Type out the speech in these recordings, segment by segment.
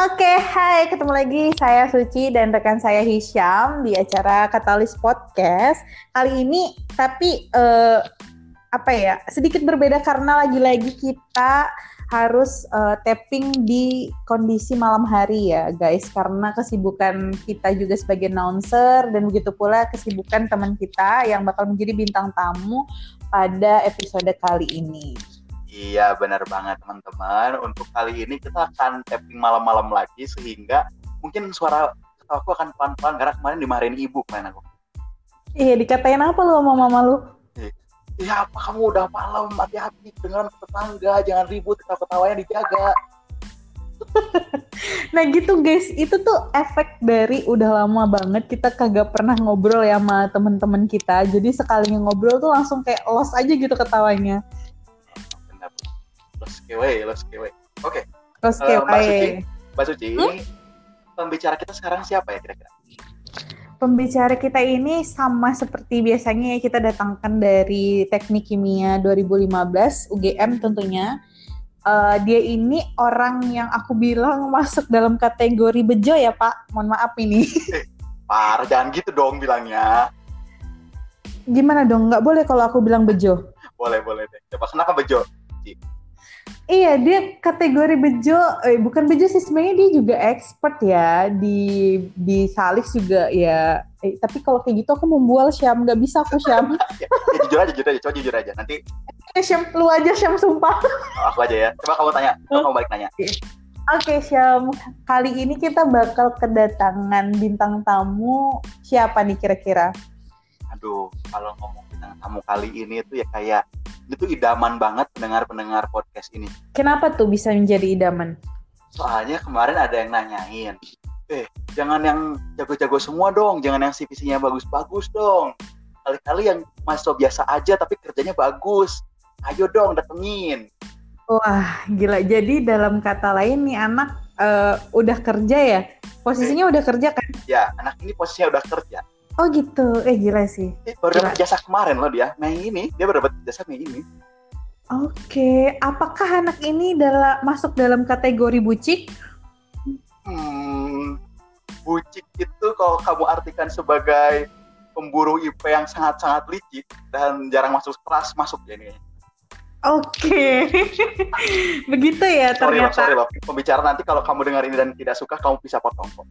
Oke, hai, ketemu lagi saya Suci dan rekan saya Hisham di acara Katalis Podcast. Kali ini tapi uh, apa ya, sedikit berbeda karena lagi-lagi kita harus uh, tapping di kondisi malam hari ya, guys, karena kesibukan kita juga sebagai announcer dan begitu pula kesibukan teman kita yang bakal menjadi bintang tamu pada episode kali ini. Iya benar banget teman-teman. Untuk kali ini kita akan tapping malam-malam lagi sehingga mungkin suara aku akan pelan-pelan karena kemarin dimarahin ibu kemarin aku. Iya dikatain apa lu sama mama lu? Iya apa kamu udah malam hati-hati dengan tetangga jangan ribut ketawa-ketawanya dijaga. nah gitu guys, itu tuh efek dari udah lama banget kita kagak pernah ngobrol ya sama temen-temen kita. Jadi sekali ngobrol tuh langsung kayak los aja gitu ketawanya los kewe los kewe oke okay. los kewe uh, mbak Suci mbak Suci hmm? pembicara kita sekarang siapa ya kira-kira pembicara kita ini sama seperti biasanya ya kita datangkan dari Teknik Kimia 2015 UGM tentunya. Uh, dia ini orang yang aku bilang masuk dalam kategori bejo ya Pak. Mohon maaf ini. Eh, par, jangan gitu dong bilangnya. Gimana dong? Nggak boleh kalau aku bilang bejo. boleh, boleh deh. Coba kenapa bejo? Iya, dia kategori bejo, eh, bukan bejo sih sebenarnya dia juga expert ya di di salix juga ya. Eh, tapi kalau kayak gitu aku membual Syam, nggak bisa aku Syam. ya, ya, jujur aja, jujur aja, coba jujur aja. Nanti eh, Syam, lu aja Syam sumpah. Oh, aku aja ya. Coba kamu tanya, coba kamu balik nanya. Oke okay, Syam, kali ini kita bakal kedatangan bintang tamu siapa nih kira-kira? Aduh, kalau ngomong bintang tamu kali ini tuh ya kayak itu idaman banget pendengar-pendengar podcast ini. Kenapa tuh bisa menjadi idaman? Soalnya kemarin ada yang nanyain, eh jangan yang jago-jago semua dong, jangan yang CV-nya bagus-bagus dong. Kali-kali yang mahasiswa biasa aja tapi kerjanya bagus. Ayo dong datengin. Wah gila, jadi dalam kata lain nih anak uh, udah kerja ya? Posisinya eh, udah kerja kan? Ya, anak ini posisinya udah kerja Oh gitu, eh gila sih. Eh, baru dapat jasa kemarin loh dia, Mei ini dia baru dapat jasa Mei ini. Oke, apakah anak ini dalam masuk dalam kategori bucik? Hmm, bucik itu kalau kamu artikan sebagai pemburu IP yang sangat-sangat licik dan jarang masuk kelas masuk ya ini. Oke, begitu ya sorry ternyata. Sorry loh, sorry loh. Pembicara nanti kalau kamu dengar ini dan tidak suka, kamu bisa potong kok.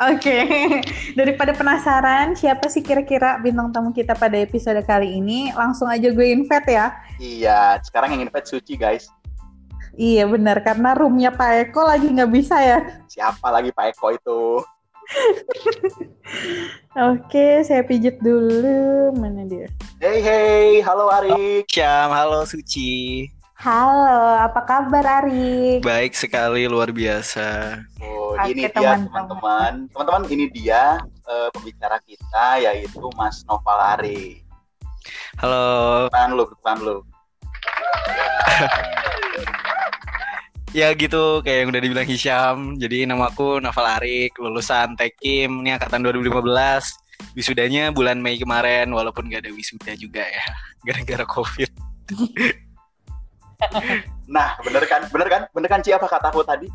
Oke, okay. daripada penasaran siapa sih kira-kira bintang tamu kita pada episode kali ini, langsung aja gue invite ya. Iya, sekarang yang invite Suci guys. Iya benar, karena roomnya Pak Eko lagi nggak bisa ya. Siapa lagi Pak Eko itu? Oke, saya pijit dulu. Mana dia? Hey hey, halo Arik. Syam, halo Suci. Halo, apa kabar Ari? Baik sekali, luar biasa. Oh, Oke, ini dia teman-teman. Teman-teman, ini dia uh, pembicara kita yaitu Mas Noval Ari. Halo. Depan lu, depan lu. ya gitu kayak yang udah dibilang Hisham. Jadi nama aku Noval Arik, lulusan Tekim, ini angkatan 2015. Wisudanya bulan Mei kemarin walaupun gak ada wisuda juga ya gara-gara Covid. Nah, bener kan? Bener kan? Bener kan Ci apa kataku tadi?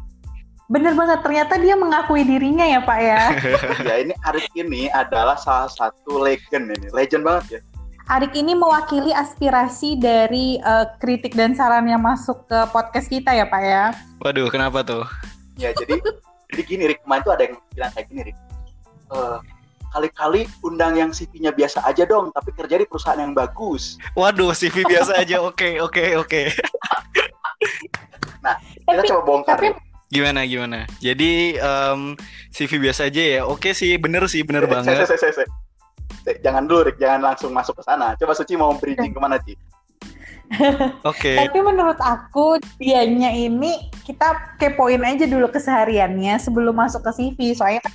Bener banget, ternyata dia mengakui dirinya ya Pak ya. ya ini Arik ini adalah salah satu legend ini, legend banget ya. Arik ini mewakili aspirasi dari uh, kritik dan saran yang masuk ke podcast kita ya Pak ya. Waduh, kenapa tuh? Ya jadi, jadi gini Rik, kemarin tuh ada yang bilang kayak gini Rik. Uh, kali-kali undang yang CV-nya biasa aja dong, tapi kerja di perusahaan yang bagus. Waduh, CV biasa aja. Oke, oke, oke. Nah, kita tapi, coba bongkar. Tapi... Gimana, gimana? Jadi um, CV biasa aja ya. Oke sih, bener sih, bener banget. Se, se, se, Jangan dulu, Rick. Jangan langsung masuk ke sana. Coba Suci mau bridging ke mana, Ci? Oke. Okay. Tapi menurut aku dianya ini kita kepoin aja dulu kesehariannya sebelum masuk ke CV. Soalnya kan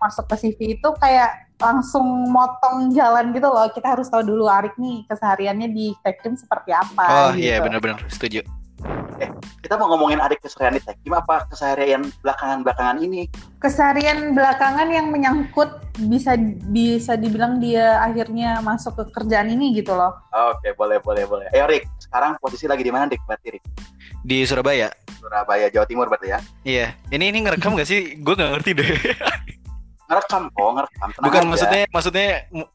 masuk ke CV itu kayak langsung motong jalan gitu loh. Kita harus tahu dulu Arik nih kesehariannya di Tekim seperti apa. Oh gitu. iya benar-benar setuju. Eh, kita mau ngomongin Arik keseharian di Tekim apa keseharian belakangan-belakangan ini? Keseharian belakangan yang menyangkut bisa bisa dibilang dia akhirnya masuk ke kerjaan ini gitu loh. Oke, boleh boleh boleh. Ayo Rik, sekarang posisi lagi di mana Rik? Berarti Rik. Di Surabaya. Surabaya, Jawa Timur berarti ya. Iya. Ini ini ngerekam gak sih? Gue gak ngerti deh. Ngerekam kok, ngerekam. Tenang Bukan aja. maksudnya maksudnya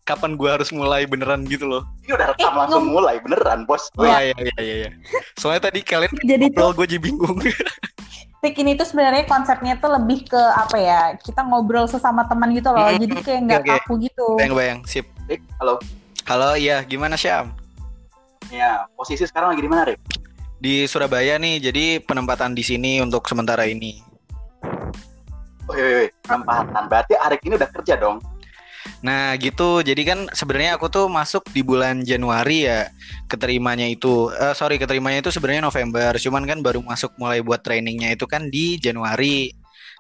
kapan gue harus mulai beneran gitu loh. Ini udah rekam Eh, langsung ngom- mulai beneran, Bos. Oh iya iya iya iya. iya. Soalnya tadi kalian Jadi tuh ngobrol gue jadi bingung. Tik ini tuh sebenarnya konsepnya tuh lebih ke apa ya? Kita ngobrol sesama teman gitu loh. Hmm, Jadi kayak nggak oke. kaku gitu. Bayang-bayang. Sip. Rik, halo. Halo, iya gimana Syam? Ya, posisi sekarang lagi di mana, Rik? Di Surabaya nih, jadi penempatan di sini untuk sementara ini. Iya, penempatan. Berarti Arik ini udah kerja dong. Nah gitu, jadi kan sebenarnya aku tuh masuk di bulan Januari ya keterimanya itu, eh, sorry keterimanya itu sebenarnya November, cuman kan baru masuk mulai buat trainingnya itu kan di Januari.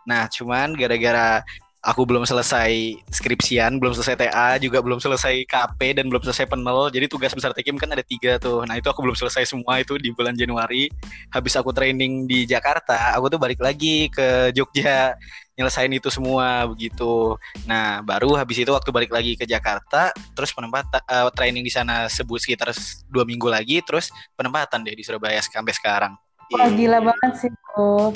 Nah cuman gara-gara aku belum selesai skripsian, belum selesai TA, juga belum selesai KP dan belum selesai penel, jadi tugas besar Tekim kan ada tiga tuh. Nah itu aku belum selesai semua itu di bulan Januari. Habis aku training di Jakarta, aku tuh balik lagi ke Jogja nyelesain itu semua begitu. Nah, baru habis itu waktu balik lagi ke Jakarta, terus penempatan eh, training di sana sebut sekitar dua minggu lagi, terus penempatan deh di Surabaya sampai sekarang. Wah gila banget sih tuh.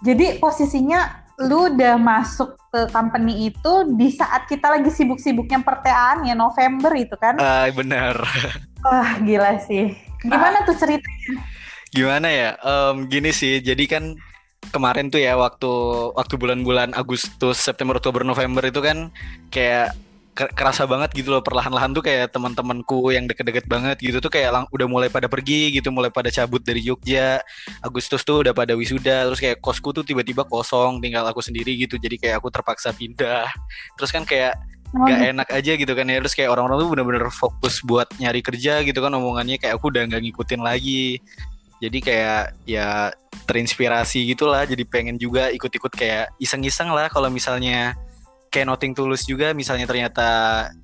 Jadi posisinya lu udah masuk ke company itu di saat kita lagi sibuk-sibuknya perteaan ya November itu kan. Ah, benar. Wah gila sih. Gimana tuh cerita? Gimana ya? Em, gini sih, jadi kan kemarin tuh ya waktu waktu bulan-bulan Agustus, September, Oktober, November itu kan kayak ke- kerasa banget gitu loh perlahan-lahan tuh kayak teman-temanku yang deket-deket banget gitu tuh kayak lang- udah mulai pada pergi gitu, mulai pada cabut dari Jogja. Agustus tuh udah pada wisuda, terus kayak kosku tuh tiba-tiba kosong, tinggal aku sendiri gitu. Jadi kayak aku terpaksa pindah. Terus kan kayak Oh, nggak enak aja gitu kan ya terus kayak orang-orang tuh bener-bener fokus buat nyari kerja gitu kan omongannya kayak aku udah nggak ngikutin lagi jadi kayak ya terinspirasi gitulah jadi pengen juga ikut-ikut kayak iseng-iseng lah kalau misalnya kayak nothing tulus juga. Misalnya ternyata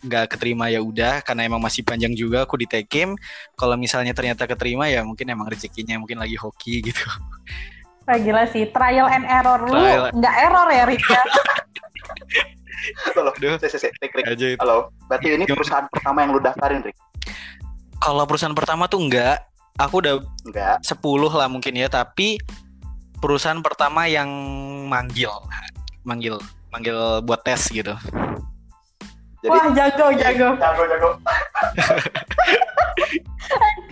nggak keterima ya udah. Karena emang masih panjang juga aku di Tekim kalau misalnya ternyata keterima ya mungkin emang rezekinya mungkin lagi hoki gitu. Wah gila sih, trial and error lu. Nggak error ya Rika? Halo, sik, sik. Rik, Rik. Halo. Berarti ini perusahaan pertama yang lu daftarin, Rik? kalau perusahaan pertama tuh enggak aku udah Enggak. 10 lah mungkin ya tapi perusahaan pertama yang manggil manggil manggil buat tes gitu Jadi Wah jago jago. jago jago.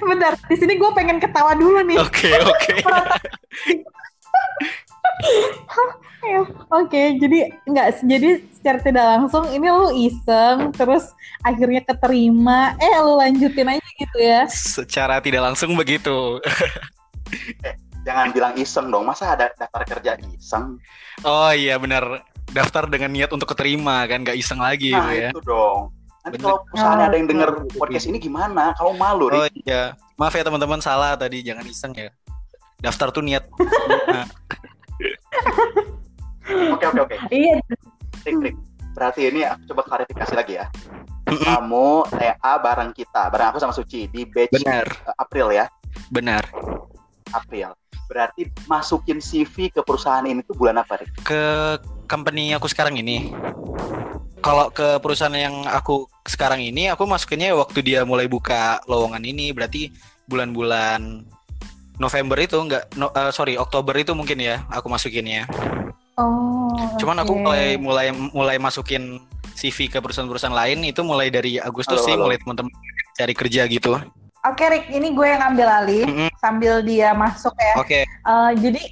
Bentar, di sini gue pengen ketawa dulu nih. oke oke Ayo, Oke, jadi nggak jadi secara tidak langsung ini lu iseng terus akhirnya keterima, eh lu lanjutin aja gitu ya. secara tidak langsung begitu Jangan bilang iseng dong. Masa ada daftar kerja iseng? oh iya benar daftar dengan niat untuk keterima kan nggak iseng lagi Nah, gitu ya itu dong. Nanti Bener. kalau perusahaan ada yang denger Oh. podcast ini gimana? Kamu malu, oh Rik? iya maaf ya teman-teman salah tadi jangan iseng ya daftar tuh niat Nah, Oke, oke, oke. Iya, Rik, Rik. Berarti ini aku coba klarifikasi lagi ya. Kamu TA bareng kita, bareng aku sama Suci di batch benar eh, April ya. benar April. Berarti masukin CV ke perusahaan ini tuh bulan apa, Rik? ke company aku sekarang ini. Kalau ke perusahaan yang aku sekarang ini, aku masukinnya waktu dia mulai buka lowongan ini, berarti bulan-bulan November itu enggak, no, eh, sorry Oktober itu mungkin ya, aku masukinnya. Oh. Cuman aku oke. mulai mulai mulai masukin CV ke perusahaan-perusahaan lain itu mulai dari Agustus Halo, sih, halo. mulai teman-teman cari kerja gitu. Oke, Rick, ini gue yang ambil alih Mm-mm. sambil dia masuk ya. Oke, Eh, jadi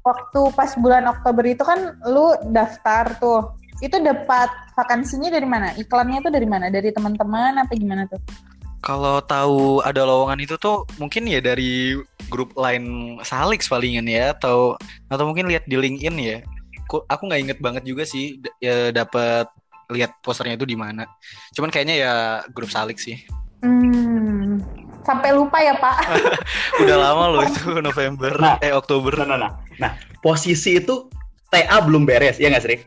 waktu pas bulan Oktober itu kan lu daftar tuh. Itu dapat vakansinya dari mana? Iklannya itu dari mana? Dari teman-teman apa gimana tuh? Kalau tahu ada lowongan itu tuh mungkin ya dari grup lain Salix palingan ya atau atau mungkin lihat di LinkedIn ya. Aku aku nggak inget banget juga sih ya dapat lihat posternya itu di mana. Cuman kayaknya ya grup Salix sih. Hmm, sampai lupa ya Pak. Udah lama loh itu November Nah. eh Oktober. Nah, nah, nah. Nah, posisi itu TA belum beres, ya nggak sih?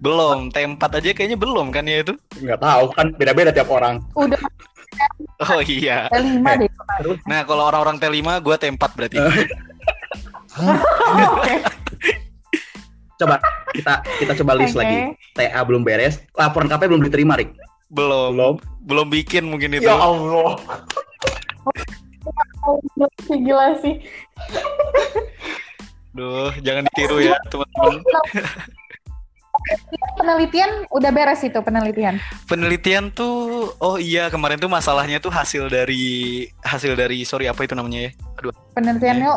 Belum, T4 aja kayaknya belum kan ya itu. Nggak tahu, kan beda-beda tiap orang. Udah Oh iya. lima deh. Nah, kalau orang-orang T5 gua T4 berarti. Oke. Coba kita kita coba list Oke. lagi. TA belum beres, laporan KP belum diterima, Rik. Belum. Belum. Belum bikin mungkin itu. Ya Allah. Oh, gila sih. Duh, jangan ditiru ya teman-teman. Penelitian udah beres itu penelitian. Penelitian tuh, oh iya kemarin tuh masalahnya tuh hasil dari hasil dari sorry apa itu namanya ya? Aduh, Penelitiannya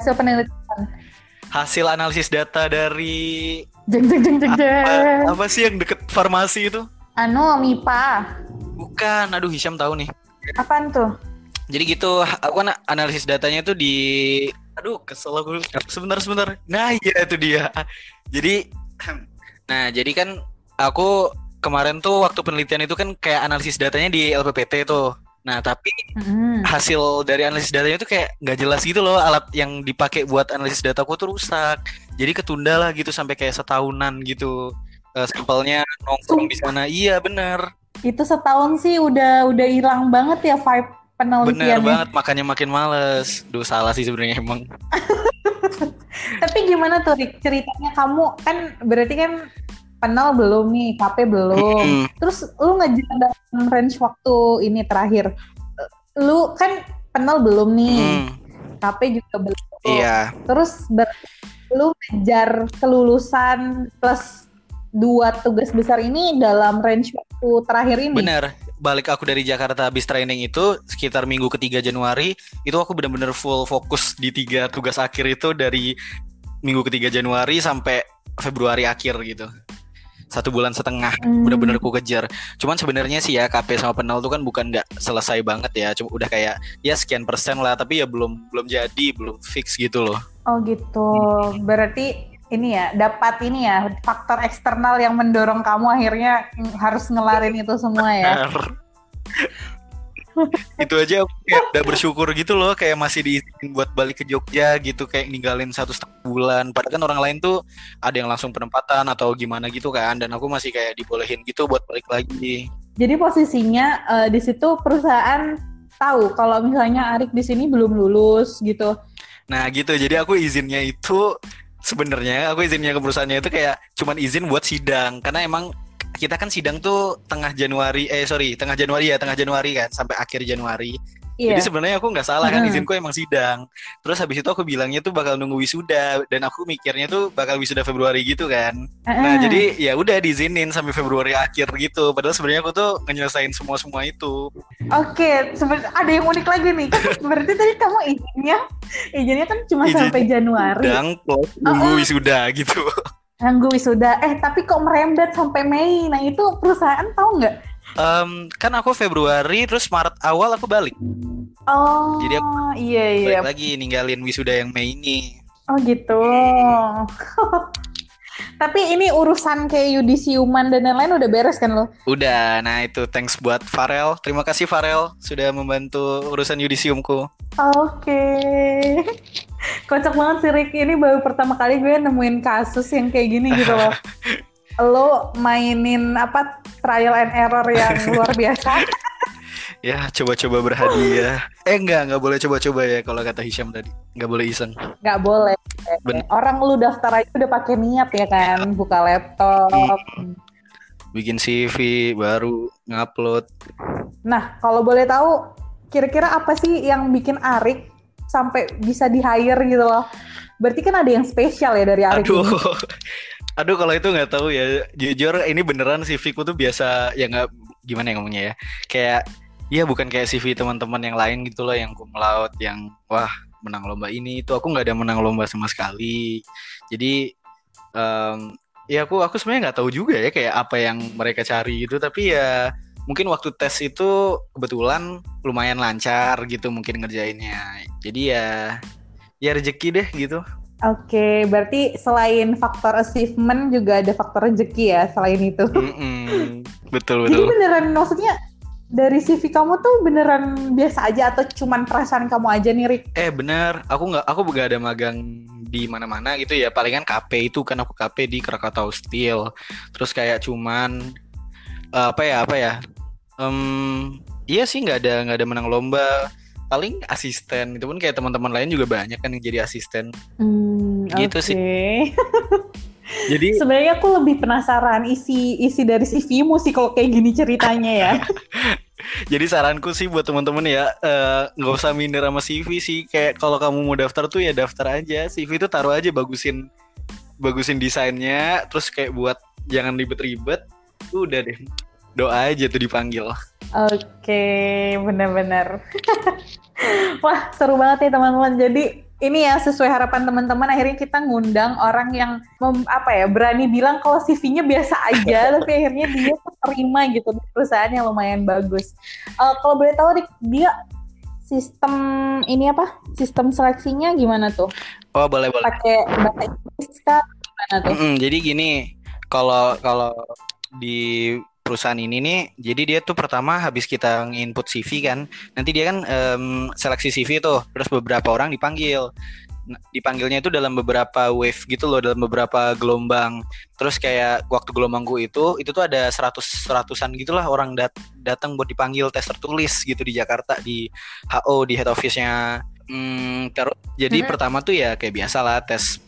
hasil penelitian. hasil analisis data dari Jeng jeng jeng jeng jeng. apa, apa sih yang deket farmasi itu? Anu MIPA. Bukan, aduh Hisham tahu nih. Apaan tuh? Jadi gitu, aku kan analisis datanya tuh di aduh kesel aku sebentar sebentar. Nah, iya itu dia. Jadi nah, jadi kan aku kemarin tuh waktu penelitian itu kan kayak analisis datanya di LPPT tuh. Nah, tapi Hmm. hasil dari analisis datanya tuh kayak nggak jelas gitu loh alat yang dipakai buat analisis dataku tuh rusak. Jadi ketunda lah gitu sampai kayak setahunan gitu. Eh, sampelnya nongkrong di sana. Iya, bener. Itu setahun sih udah udah hilang banget ya vibe Bener penelitiannya. banget, makanya makin males. Duh, salah sih sebenarnya emang. Tapi gimana tuh Rik ceritanya kamu kan berarti kan penal belum nih, KP belum. Terus lu ngejar dalam range waktu ini terakhir. Lu kan penal belum nih, Mm, KP juga belum. Iya, Terus ber- lu ngejar kelulusan plus dua tugas besar ini dalam range waktu terakhir ini. bener. Balik aku dari Jakarta habis training itu sekitar minggu ketiga Januari itu aku bener-bener full fokus di tiga tugas akhir itu dari minggu ketiga Januari sampai Februari akhir gitu. Satu bulan setengah Hmm. bener-bener ku kejar. Cuman sebenarnya sih ya KP sama penal tuh kan bukan nggak selesai banget ya. Cuma udah kayak ya sekian persen lah, tapi ya belum belum jadi, belum fix gitu loh. Oh gitu. Berarti ini ya dapat ini ya faktor eksternal yang mendorong kamu akhirnya harus ngelarin itu semua ya. itu aja aku kayak udah bersyukur gitu loh kayak masih diizinin buat balik ke Jogja gitu kayak ninggalin satu setengah bulan padahal kan orang lain tuh ada yang langsung penempatan atau gimana gitu kan dan aku masih kayak dibolehin gitu buat balik lagi Jadi posisinya eh, di situ perusahaan tahu kalau misalnya Arik di sini belum lulus gitu. nah gitu jadi aku izinnya itu sebenarnya aku izinnya ke perusahaannya itu kayak cuman izin buat sidang. Karena emang kita kan sidang tuh tengah Januari eh sorry tengah Januari ya tengah Januari kan sampai akhir Januari Iya. Jadi sebenarnya aku nggak salah kan izinku emang sidang. Terus habis itu aku bilangnya tuh bakal nunggu wisuda dan aku mikirnya tuh bakal wisuda Februari gitu kan. Nah Heeh. jadi ya udah diizinin sampai Februari akhir gitu. Padahal sebenarnya aku tuh nyelesain semua semua itu. Oke, seben- ada yang unik lagi nih. Kan berarti tadi kamu izinnya izinnya kan cuma Izin sampai Januari. Sidang plus nunggu Oh, oh. wisuda gitu. Nunggu wisuda. Eh, tapi kok merembet sampai Mei? Nah, itu perusahaan tahu nggak? Em, kan aku Februari terus Maret awal aku balik. Oh, Jadi iya iya. Balik lagi ninggalin wisuda yang Mei ini. Oh gitu. Tapi ini urusan kayak yudisiuman dan lain-lain udah beres kan lo? Udah, nah itu thanks buat Farel. Terima kasih Farel sudah membantu urusan yudisiumku. Oke. Kocak banget sih Rick. Ini baru pertama kali gue nemuin kasus yang kayak gini gitu loh. Lo mainin apa trial and error yang luar biasa. Ya, coba-coba berhadiah. Eh enggak, enggak boleh coba-coba ya kalau kata Hisham tadi. Enggak boleh iseng. Gak boleh. Bener. Orang lu daftar aja udah pakai niat ya kan, buka laptop. Bikin CV baru ngupload. Nah, kalau boleh tahu, kira-kira apa sih yang bikin Arik sampai bisa di hire gitu loh? Berarti kan ada yang spesial ya dari Arik Aduh. ini. Aduh kalau itu nggak tahu ya. Jujur ini beneran CV-ku tuh biasa ya nggak gimana ya ngomongnya ya. Kayak ya bukan kayak CV teman-teman yang lain gitu loh yang cum laude yang wah menang lomba ini itu aku nggak ada menang lomba sama sekali. Jadi em, ya aku aku sebenarnya nggak tahu juga ya kayak apa yang mereka cari gitu tapi ya mungkin waktu tes itu kebetulan lumayan lancar gitu mungkin ngerjainnya. Jadi ya ya rezeki deh gitu. Oke, berarti selain faktor achievement juga ada faktor rezeki ya selain itu. Mm-mm. Betul Jadi betul. beneran maksudnya dari CV kamu tuh beneran biasa aja atau cuman perasaan kamu aja nih Rick? Eh bener, aku nggak aku gak ada magang di mana-mana gitu ya. Palingan KP itu kan aku KP di Krakatau Steel. Terus kayak cuman eh, apa ya apa ya? Em, iya sih nggak ada nggak ada menang lomba. Paling asisten itu pun kayak teman-teman lain juga banyak kan yang jadi asisten. Hmm, Gitu sih. oke. Jadi Sebenarnya aku lebih penasaran isi isi dari CV-mu sih kalau kayak gini ceritanya ya. Jadi saranku sih buat teman-teman ya eh, nggak usah minder sama CV sih. Kayak kalau kamu mau daftar tuh ya daftar aja. CV itu taruh aja bagusin bagusin desainnya. Terus kayak buat jangan ribet-ribet. Udah deh. Doa aja tuh dipanggil. Oke, benar-benar. Wah, seru banget nih teman-teman. Jadi ini ya sesuai harapan teman-teman akhirnya kita ngundang orang yang mem- apa ya berani bilang kalau CV-nya biasa aja tapi akhirnya dia terima gitu di perusahaan yang lumayan bagus. Eh, kalau boleh tahu Rik, dia sistem ini apa? Sistem seleksinya gimana tuh? Oh boleh boleh. Pakai bahasa Inggris kah? Gimana tuh? Mm-mm, jadi gini, kalau kalau di perusahaan ini nih, jadi dia tuh pertama habis kita input CV kan, nanti dia kan em, seleksi CV tuh, terus beberapa orang dipanggil. Nah, Dipanggilnya itu dalam beberapa wave gitu loh, dalam beberapa gelombang. Terus kayak waktu gelombangku itu, itu tuh ada 100 seratusan gitulah orang dat- datang buat dipanggil tes tertulis gitu di Jakarta di HO di head office-nya. Hmm, terus jadi Mhm. pertama tuh ya kayak biasa lah tes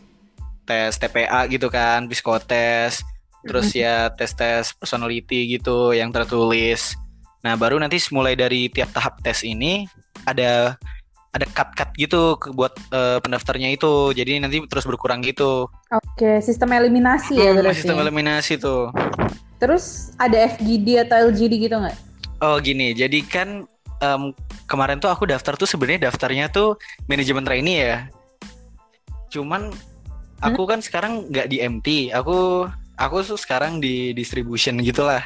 tes TPA gitu kan, psikotes, terus ya tes-tes personality gitu yang tertulis. Nah, baru nanti mulai dari tiap tahap tes ini ada ada cut-cut gitu buat eh, pendaftarnya itu. Jadi nanti terus berkurang gitu. Oke, sistem eliminasi ya Hmm, berarti. sistem eliminasi tuh. Terus ada FGD atau LGD gitu nggak? Oh gini, jadi kan em, kemarin tuh aku daftar tuh sebenarnya daftarnya tuh manajemen trainee ya. Cuman aku kan sekarang nggak di MT, aku aku tuh sekarang di distribution gitulah,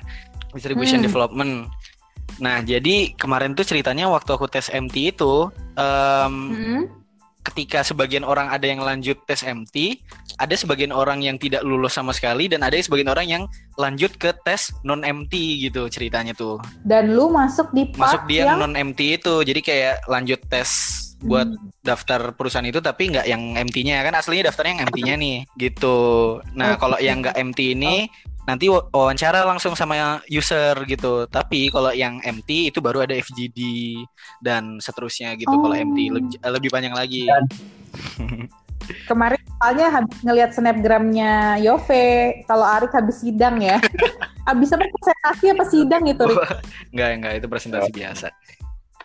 distribution Hmm. development. Nah jadi kemarin tuh ceritanya waktu aku tes MT itu, em, Mm-mm. ketika sebagian orang ada yang lanjut tes MT, ada sebagian orang yang tidak lulus sama sekali dan ada sebagian orang yang lanjut ke tes non MT gitu ceritanya tuh Dan lu masuk di part masuk dia yang non MT itu jadi kayak lanjut tes buat Hmm. daftar perusahaan itu tapi nggak yang MT-nya kan aslinya daftarnya yang MT-nya nih gitu nah Oke. kalau yang nggak MT ini nanti wa- wawancara langsung sama user gitu tapi kalau yang MT itu baru ada FGD dan seterusnya gitu kalau Oh. MT lebih, lebih panjang lagi kemarin soalnya habis ngelihat snapgramnya Yove kalau Arik habis sidang ya. habis apa presentasi apa sidang itu Rik? nggak nggak itu presentasi biasa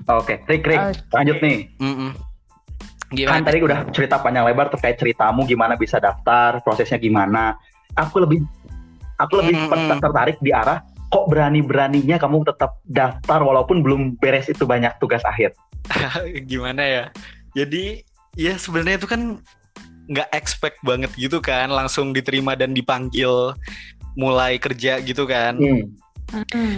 Oke, Rick, Rick, Oke. lanjut nih. Mm-mm. Kan gimana tadi udah cerita panjang lebar terkait ceritamu gimana bisa daftar, prosesnya gimana. Aku lebih aku lebih Mm, mm, mm. tertarik di arah kok berani-beraninya kamu tetap daftar walaupun belum beres itu banyak tugas akhir. gimana ya jadi ya sebenarnya itu kan nggak expect banget gitu kan langsung diterima dan dipanggil mulai kerja gitu kan Hmm.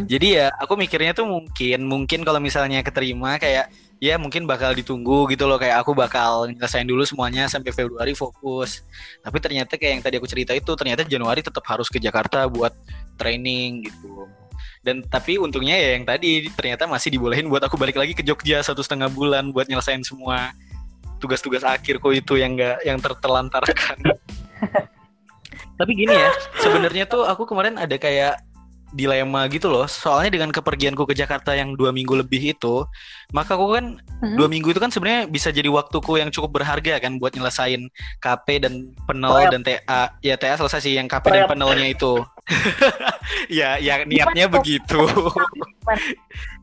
Jadi ya aku mikirnya tuh mungkin mungkin kalau misalnya keterima kayak ya mungkin bakal ditunggu gitu loh. Kayak aku bakal nyelesain dulu semuanya sampai Februari fokus. Tapi ternyata kayak yang tadi aku cerita itu ternyata Januari tetap harus ke Jakarta buat training gitu. Dan tapi untungnya ya yang tadi ternyata masih dibolehin buat aku balik lagi ke Jogja satu setengah bulan buat nyelesain semua tugas-tugas akhirku itu yang enggak yang tertelantarkan tapi gini ya sebenarnya tuh aku kemarin ada kayak dilema gitu loh soalnya dengan kepergianku ke Jakarta yang dua minggu lebih itu maka aku kan Mm-mm. dua minggu itu kan sebenarnya bisa jadi waktuku yang cukup berharga kan buat nyelesain KP dan penel Prep. dan TA ya TA selesai sih yang KP dan penelnya itu ya ya niatnya begitu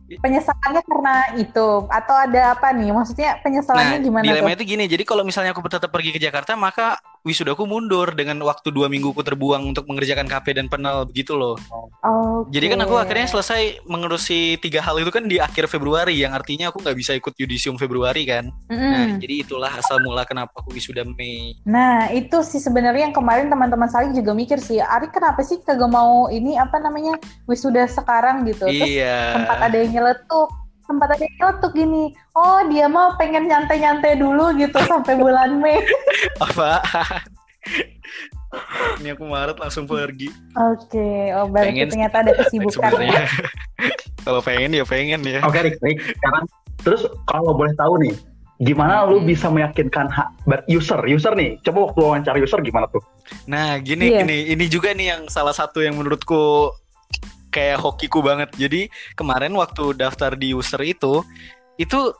Penyesalannya karena itu atau ada apa nih? Maksudnya penyesalannya Nah, gimana dilema tuh? itu gini, jadi kalau misalnya aku tetap pergi ke Jakarta, maka wisudaku mundur dengan waktu dua mingguku terbuang untuk mengerjakan KP dan penel begitu loh. Oke. Jadi kan aku akhirnya selesai mengurusi tiga hal itu kan di akhir Februari, yang artinya aku nggak bisa ikut yudisium Februari kan. Nah, Mm-mm. jadi itulah asal mula kenapa aku wisuda Mei. Nah, itu sih sebenarnya yang kemarin teman-teman Salik juga mikir sih, Ari kenapa sih kagak mau ini apa namanya wisuda sekarang gitu? Terus Iya. sempat ada yang nyeletuk, sempat ada yang nyeletuk gini, oh dia mah pengen nyantai-nyantai dulu gitu sampai bulan Mei. Apa? Ini aku Maret langsung pergi. Oke, oh berarti Pengen ternyata ada kesibukan. Sebenarnya. Kalau pengen ya pengen ya. Oke, Rick, Rick, sekarang terus kalau boleh tahu nih, gimana lu Hmm. bisa meyakinkan ha- ber- user, user nih, coba waktu wawancara user gimana tuh? Nah, gini Iya. gini, ini juga nih yang salah satu yang menurutku kayak hokiku banget. Jadi kemarin waktu daftar di user itu, itu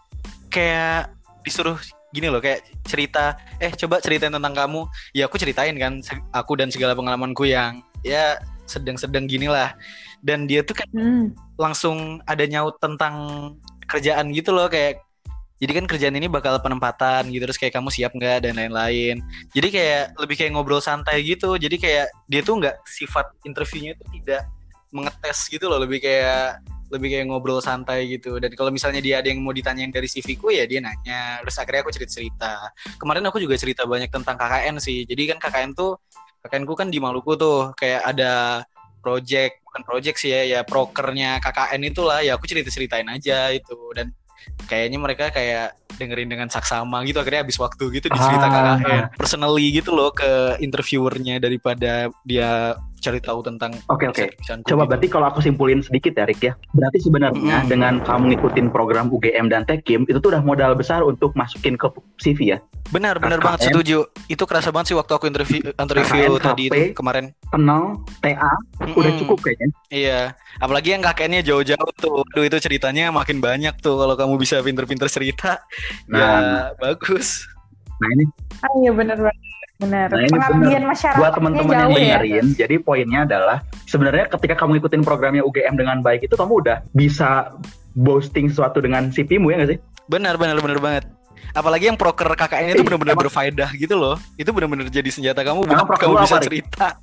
kayak disuruh gini loh, kayak cerita, eh coba ceritain tentang kamu. Ya aku ceritain kan, aku dan segala pengalamanku yang ya sedang-sedang gini lah. Dan dia tuh kayak Hmm. langsung ada nyaut tentang kerjaan gitu loh kayak jadi kan kerjaan ini bakal penempatan gitu terus kayak kamu siap nggak dan lain-lain jadi kayak lebih kayak ngobrol santai gitu jadi kayak dia tuh nggak sifat interviewnya itu tidak mengetes gitu loh lebih kayak lebih kayak ngobrol santai gitu. Dan kalau misalnya dia ada yang mau ditanyain dari CV ku ya dia nanya. Terus akhirnya aku cerita cerita kemarin aku juga cerita banyak tentang KKN sih. Jadi kan KKN tuh KKN ku kan di Maluku tuh kayak ada project bukan project sih ya ya prokernya KKN itulah. Ya aku cerita ceritain aja itu dan kayaknya mereka kayak dengerin dengan saksama gitu. Akhirnya habis waktu gitu dicerita Ah. KKN personally gitu loh ke interviewernya daripada dia cari tahu tentang Oke oke. bisa-bisaanku Coba gitu. berarti kalau aku simpulin sedikit ya Rick ya. Berarti sebenarnya Mm-mm. dengan kamu ngikutin program UGM dan Tekim itu tuh udah modal besar untuk masukin ke CV ya. benar benar banget setuju itu kerasa banget sih waktu aku interview interview KKN, tadi itu HP. kemarin Kenal TA udah Mm-mm. cukup kayaknya. Iya, apalagi yang kakeknya jauh-jauh tuh. Aduh itu ceritanya makin banyak tuh kalau kamu bisa pinter-pinter cerita. Nah. ya bagus. Nah ini Ah iya benar banget. Benar. Nah, ini Pengabdian masyarakat buat teman-teman yang ya. dengerin, jadi poinnya adalah sebenarnya ketika kamu ikutin programnya UGM dengan baik itu kamu udah bisa boasting sesuatu dengan CV-mu ya nggak sih? Benar benar benar banget. Apalagi yang proker KKN itu Eh, benar-benar berfaedah gitu loh. Itu benar-benar jadi senjata kamu buat kamu bisa cerita.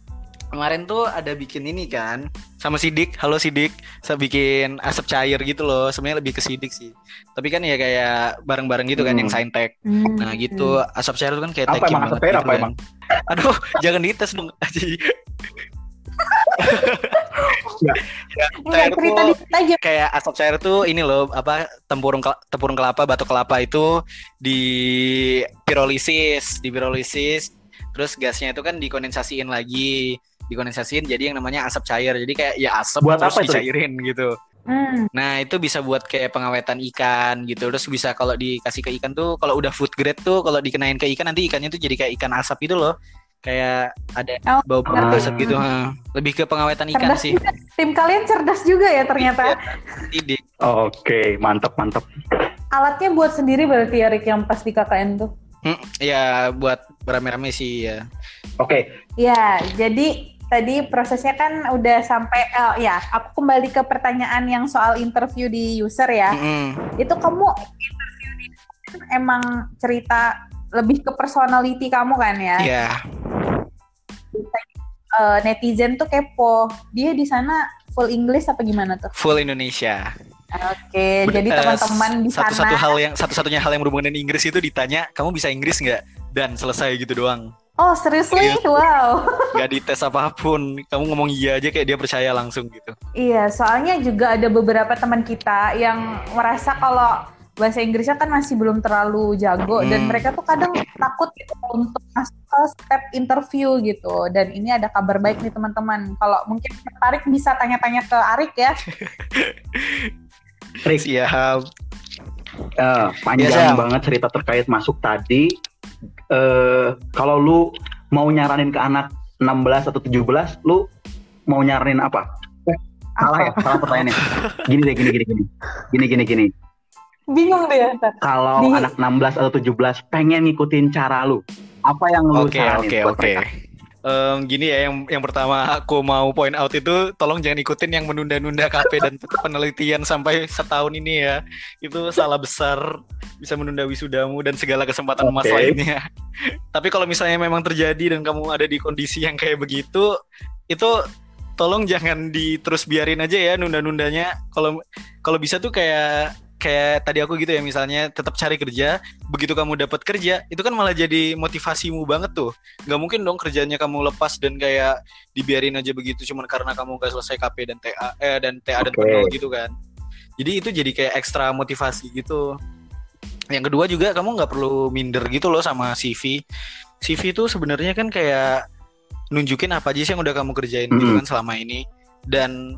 Kemarin tuh ada bikin ini kan sama Sidik, halo Sidik, saya bikin asap cair gitu loh. Sebenarnya lebih ke Sidik sih. Tapi kan ya kayak bareng-bareng gitu kan Hmm. yang Saintek. Hmm. Nah gitu, asap cair itu kan kayak Apa tekim emang banget asap gitu apa kan. emang? Aduh, jangan dites dong. Cair cerita tuh aja. kayak asap cair tuh ini loh apa tempurung tempurung kelapa batu kelapa itu di pirolisis di pirolisis terus gasnya itu kan dikondensasiin lagi dikondensasiin jadi yang namanya asap cair jadi kayak ya asap Buat terus apa itu? dicairin gitu Hmm. nah itu bisa buat kayak pengawetan ikan gitu terus bisa kalau dikasih ke ikan tuh kalau udah food grade tuh kalau dikenain ke ikan nanti ikannya tuh jadi kayak ikan asap gitu loh kayak ada Oh, bau bau ngerti. asap gitu ha. lebih ke pengawetan ikan Cerdas sih juga. Tim kalian cerdas juga ya ternyata. Sidik. Oke, mantap mantap. Alatnya buat sendiri berarti ya Rick yang pas di KKN tuh. Hmm, ya buat rame-rame sih ya. Oke, Ya, jadi tadi prosesnya kan udah sampai eh, ya, aku kembali ke pertanyaan yang soal interview di user ya. Mm-mm. Itu kamu interview di user emang cerita lebih ke personality kamu kan ya? Ya, Eh, netizen tuh kepo. Dia di sana full English apa gimana tuh? full Indonesia. Oke, Ben- jadi eh, teman-teman di sana Satu-satu hal yang satu-satunya hal yang berhubungan dengan Inggris itu ditanya, kamu bisa Inggris nggak? Dan selesai gitu doang. Oh, seriously? Wow. Nggak dites apa pun. Kamu ngomong iya aja kayak dia percaya langsung gitu. Iya, soalnya juga ada beberapa teman kita yang merasa kalau bahasa Inggrisnya kan masih belum terlalu jago dan Hmm. mereka tuh kadang takut gitu untuk masuk ke step interview gitu. Dan ini ada kabar baik nih teman-teman. Kalau mungkin tertarik bisa tanya-tanya ke Arik ya. Rick, Siap. eh, panjang Iya, Sam. banget cerita terkait masuk tadi. Eh, kalau lu mau nyaranin ke anak 16 atau 17, lu mau nyaranin apa? Eh, salah ya, salah pertanyaannya. Gini deh, gini gini gini. Gini gini gini. Bingung deh. Kalau Di- anak 16 atau 17 pengen ngikutin cara lu, apa yang lu Oke, saranin oke, buat oke. mereka? Em, gini ya, yang yang pertama aku mau point out itu, tolong jangan ikutin yang menunda-nunda KP dan penelitian sampai setahun ini ya. Itu salah besar, bisa menunda wisudamu dan segala kesempatan emas Oke. lainnya. Tapi kalau misalnya memang terjadi dan kamu ada di kondisi yang kayak begitu, itu tolong jangan di terus biarin aja ya nunda-nundanya. Kalau kalau bisa tuh kayak kayak tadi aku gitu ya misalnya tetap cari kerja begitu kamu dapat kerja itu kan malah jadi motivasimu banget tuh. Nggak mungkin dong kerjanya kamu lepas dan kayak dibiarin aja begitu cuman karena kamu gak selesai KP dan TA eh dan TA dan Oke. penuh gitu kan. Jadi itu jadi kayak ekstra motivasi gitu. Yang kedua juga kamu nggak perlu minder gitu loh sama CV CV itu sebenarnya kan kayak nunjukin apa aja sih yang udah kamu kerjain gitu Mm. kan selama ini. Dan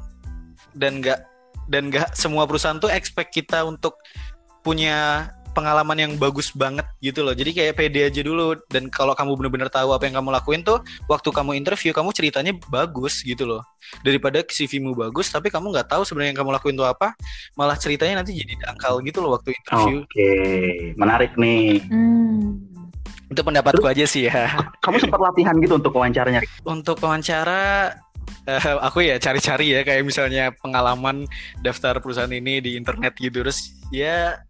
dan nggak dan nggak semua perusahaan tuh expect kita untuk punya pengalaman yang bagus banget gitu loh. Jadi kayak pede aja dulu dan kalau kamu bener-bener tahu apa yang kamu lakuin tuh waktu kamu interview kamu ceritanya bagus gitu loh. Daripada CV-mu bagus tapi kamu nggak tahu sebenarnya yang kamu lakuin tuh apa, malah ceritanya nanti jadi dangkal gitu loh waktu interview. Oke, menarik nih. Hmm. Itu pendapatku aja sih ya. Kamu sempat latihan gitu untuk wawancaranya? Untuk wawancara Eh, aku ya cari-cari ya kayak misalnya pengalaman daftar perusahaan ini di internet gitu terus ya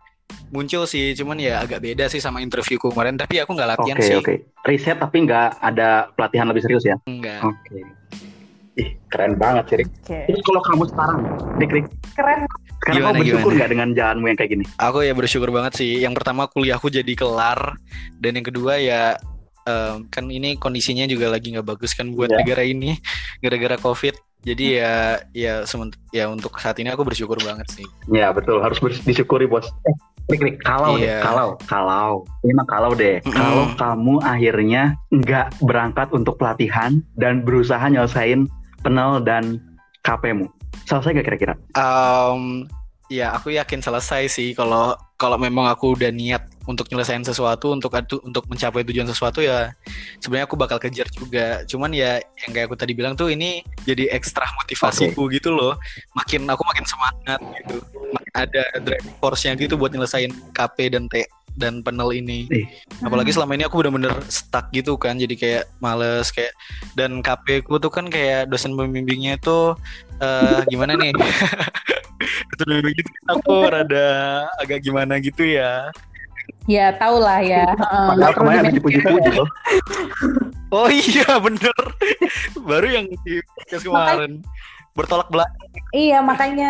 muncul sih cuman ya agak beda sih sama interviewku kemarin tapi aku nggak latihan Oke sih oke. Riset tapi nggak ada pelatihan lebih serius ya? enggak Oke. Ih keren banget sih Rik. Oke. Terus kalau kamu sekarang, Rik Rik, Keren. sekarang Gimana, kamu bersyukur gimana? nggak dengan jalanmu yang kayak gini? aku ya bersyukur banget sih yang pertama kuliahku jadi kelar dan yang kedua ya em, kan ini kondisinya juga lagi nggak bagus kan buat Iya. negara ini gara-gara covid jadi ya ya sement- ya untuk saat ini aku bersyukur banget sih Ya betul, harus disyukuri bos. Eh, Rik Rik, kalau deh, Iya. kalau, kalau, ini mah kalau deh, Mm-mm. kalau kamu akhirnya nggak berangkat untuk pelatihan dan berusaha nyelesain penel dan KP-mu, selesai nggak kira-kira? Em, ya aku yakin selesai sih. Kalau kalau memang aku udah niat untuk nyelesain sesuatu untuk untuk mencapai tujuan sesuatu ya sebenarnya aku bakal kejar juga. Cuman ya yang kayak aku tadi bilang tuh ini jadi ekstra motivasiku gitu loh. Makin aku makin semangat gitu. Makin ada driving force-nya gitu buat nyelesain KP dan T dan panel ini. Apalagi selama ini aku bener-bener stuck gitu kan jadi kayak males kayak dan KP ku tuh kan kayak dosen pembimbingnya itu eh gimana nih dosen pembimbing itu kan aku rada agak gimana gitu ya Ya tau lah ya. Padahal kemarin ada di- dipuji-puji loh. oh iya bener baru yang di podcast kemarin bertolak belakang Iya makanya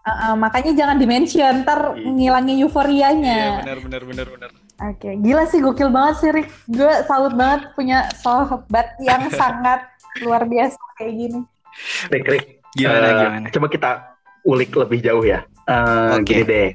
Heeh, makanya jangan dimention ntar Iya. ngilangin iya euforianya. bener bener bener bener Oke, gila sih gokil banget sih Rick. Gue salut banget punya sahabat yang sangat luar biasa kayak gini. Rik Rik, gimana eh, gimana Coba kita ulik lebih jauh ya. Eh, Oke. Gini deh,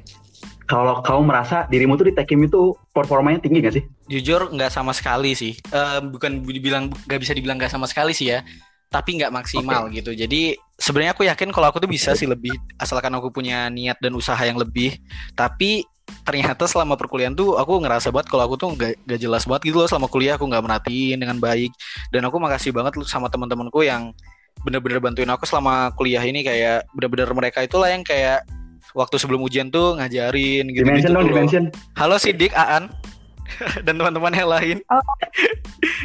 kalau kamu merasa dirimu tuh di Tekim itu performanya tinggi gak sih? jujur nggak sama sekali sih. Eh, bukan dibilang nggak bisa dibilang nggak sama sekali sih ya. Tapi nggak maksimal gitu. Jadi sebenarnya aku yakin kalau aku tuh bisa sih lebih asalkan aku punya niat dan usaha yang lebih. Tapi ternyata selama perkuliahan tuh aku ngerasa banget kalau aku tuh nggak nggak jelas banget gitu loh. Selama kuliah aku nggak merhatiin dengan baik. Dan aku makasih banget lu sama teman-temanku yang bener-bener bantuin aku selama kuliah ini kayak bener-bener mereka itulah yang kayak waktu sebelum ujian tuh ngajarin gitu dimension dong, dimension. Halo Sidik, Aan, dan teman-teman yang lain.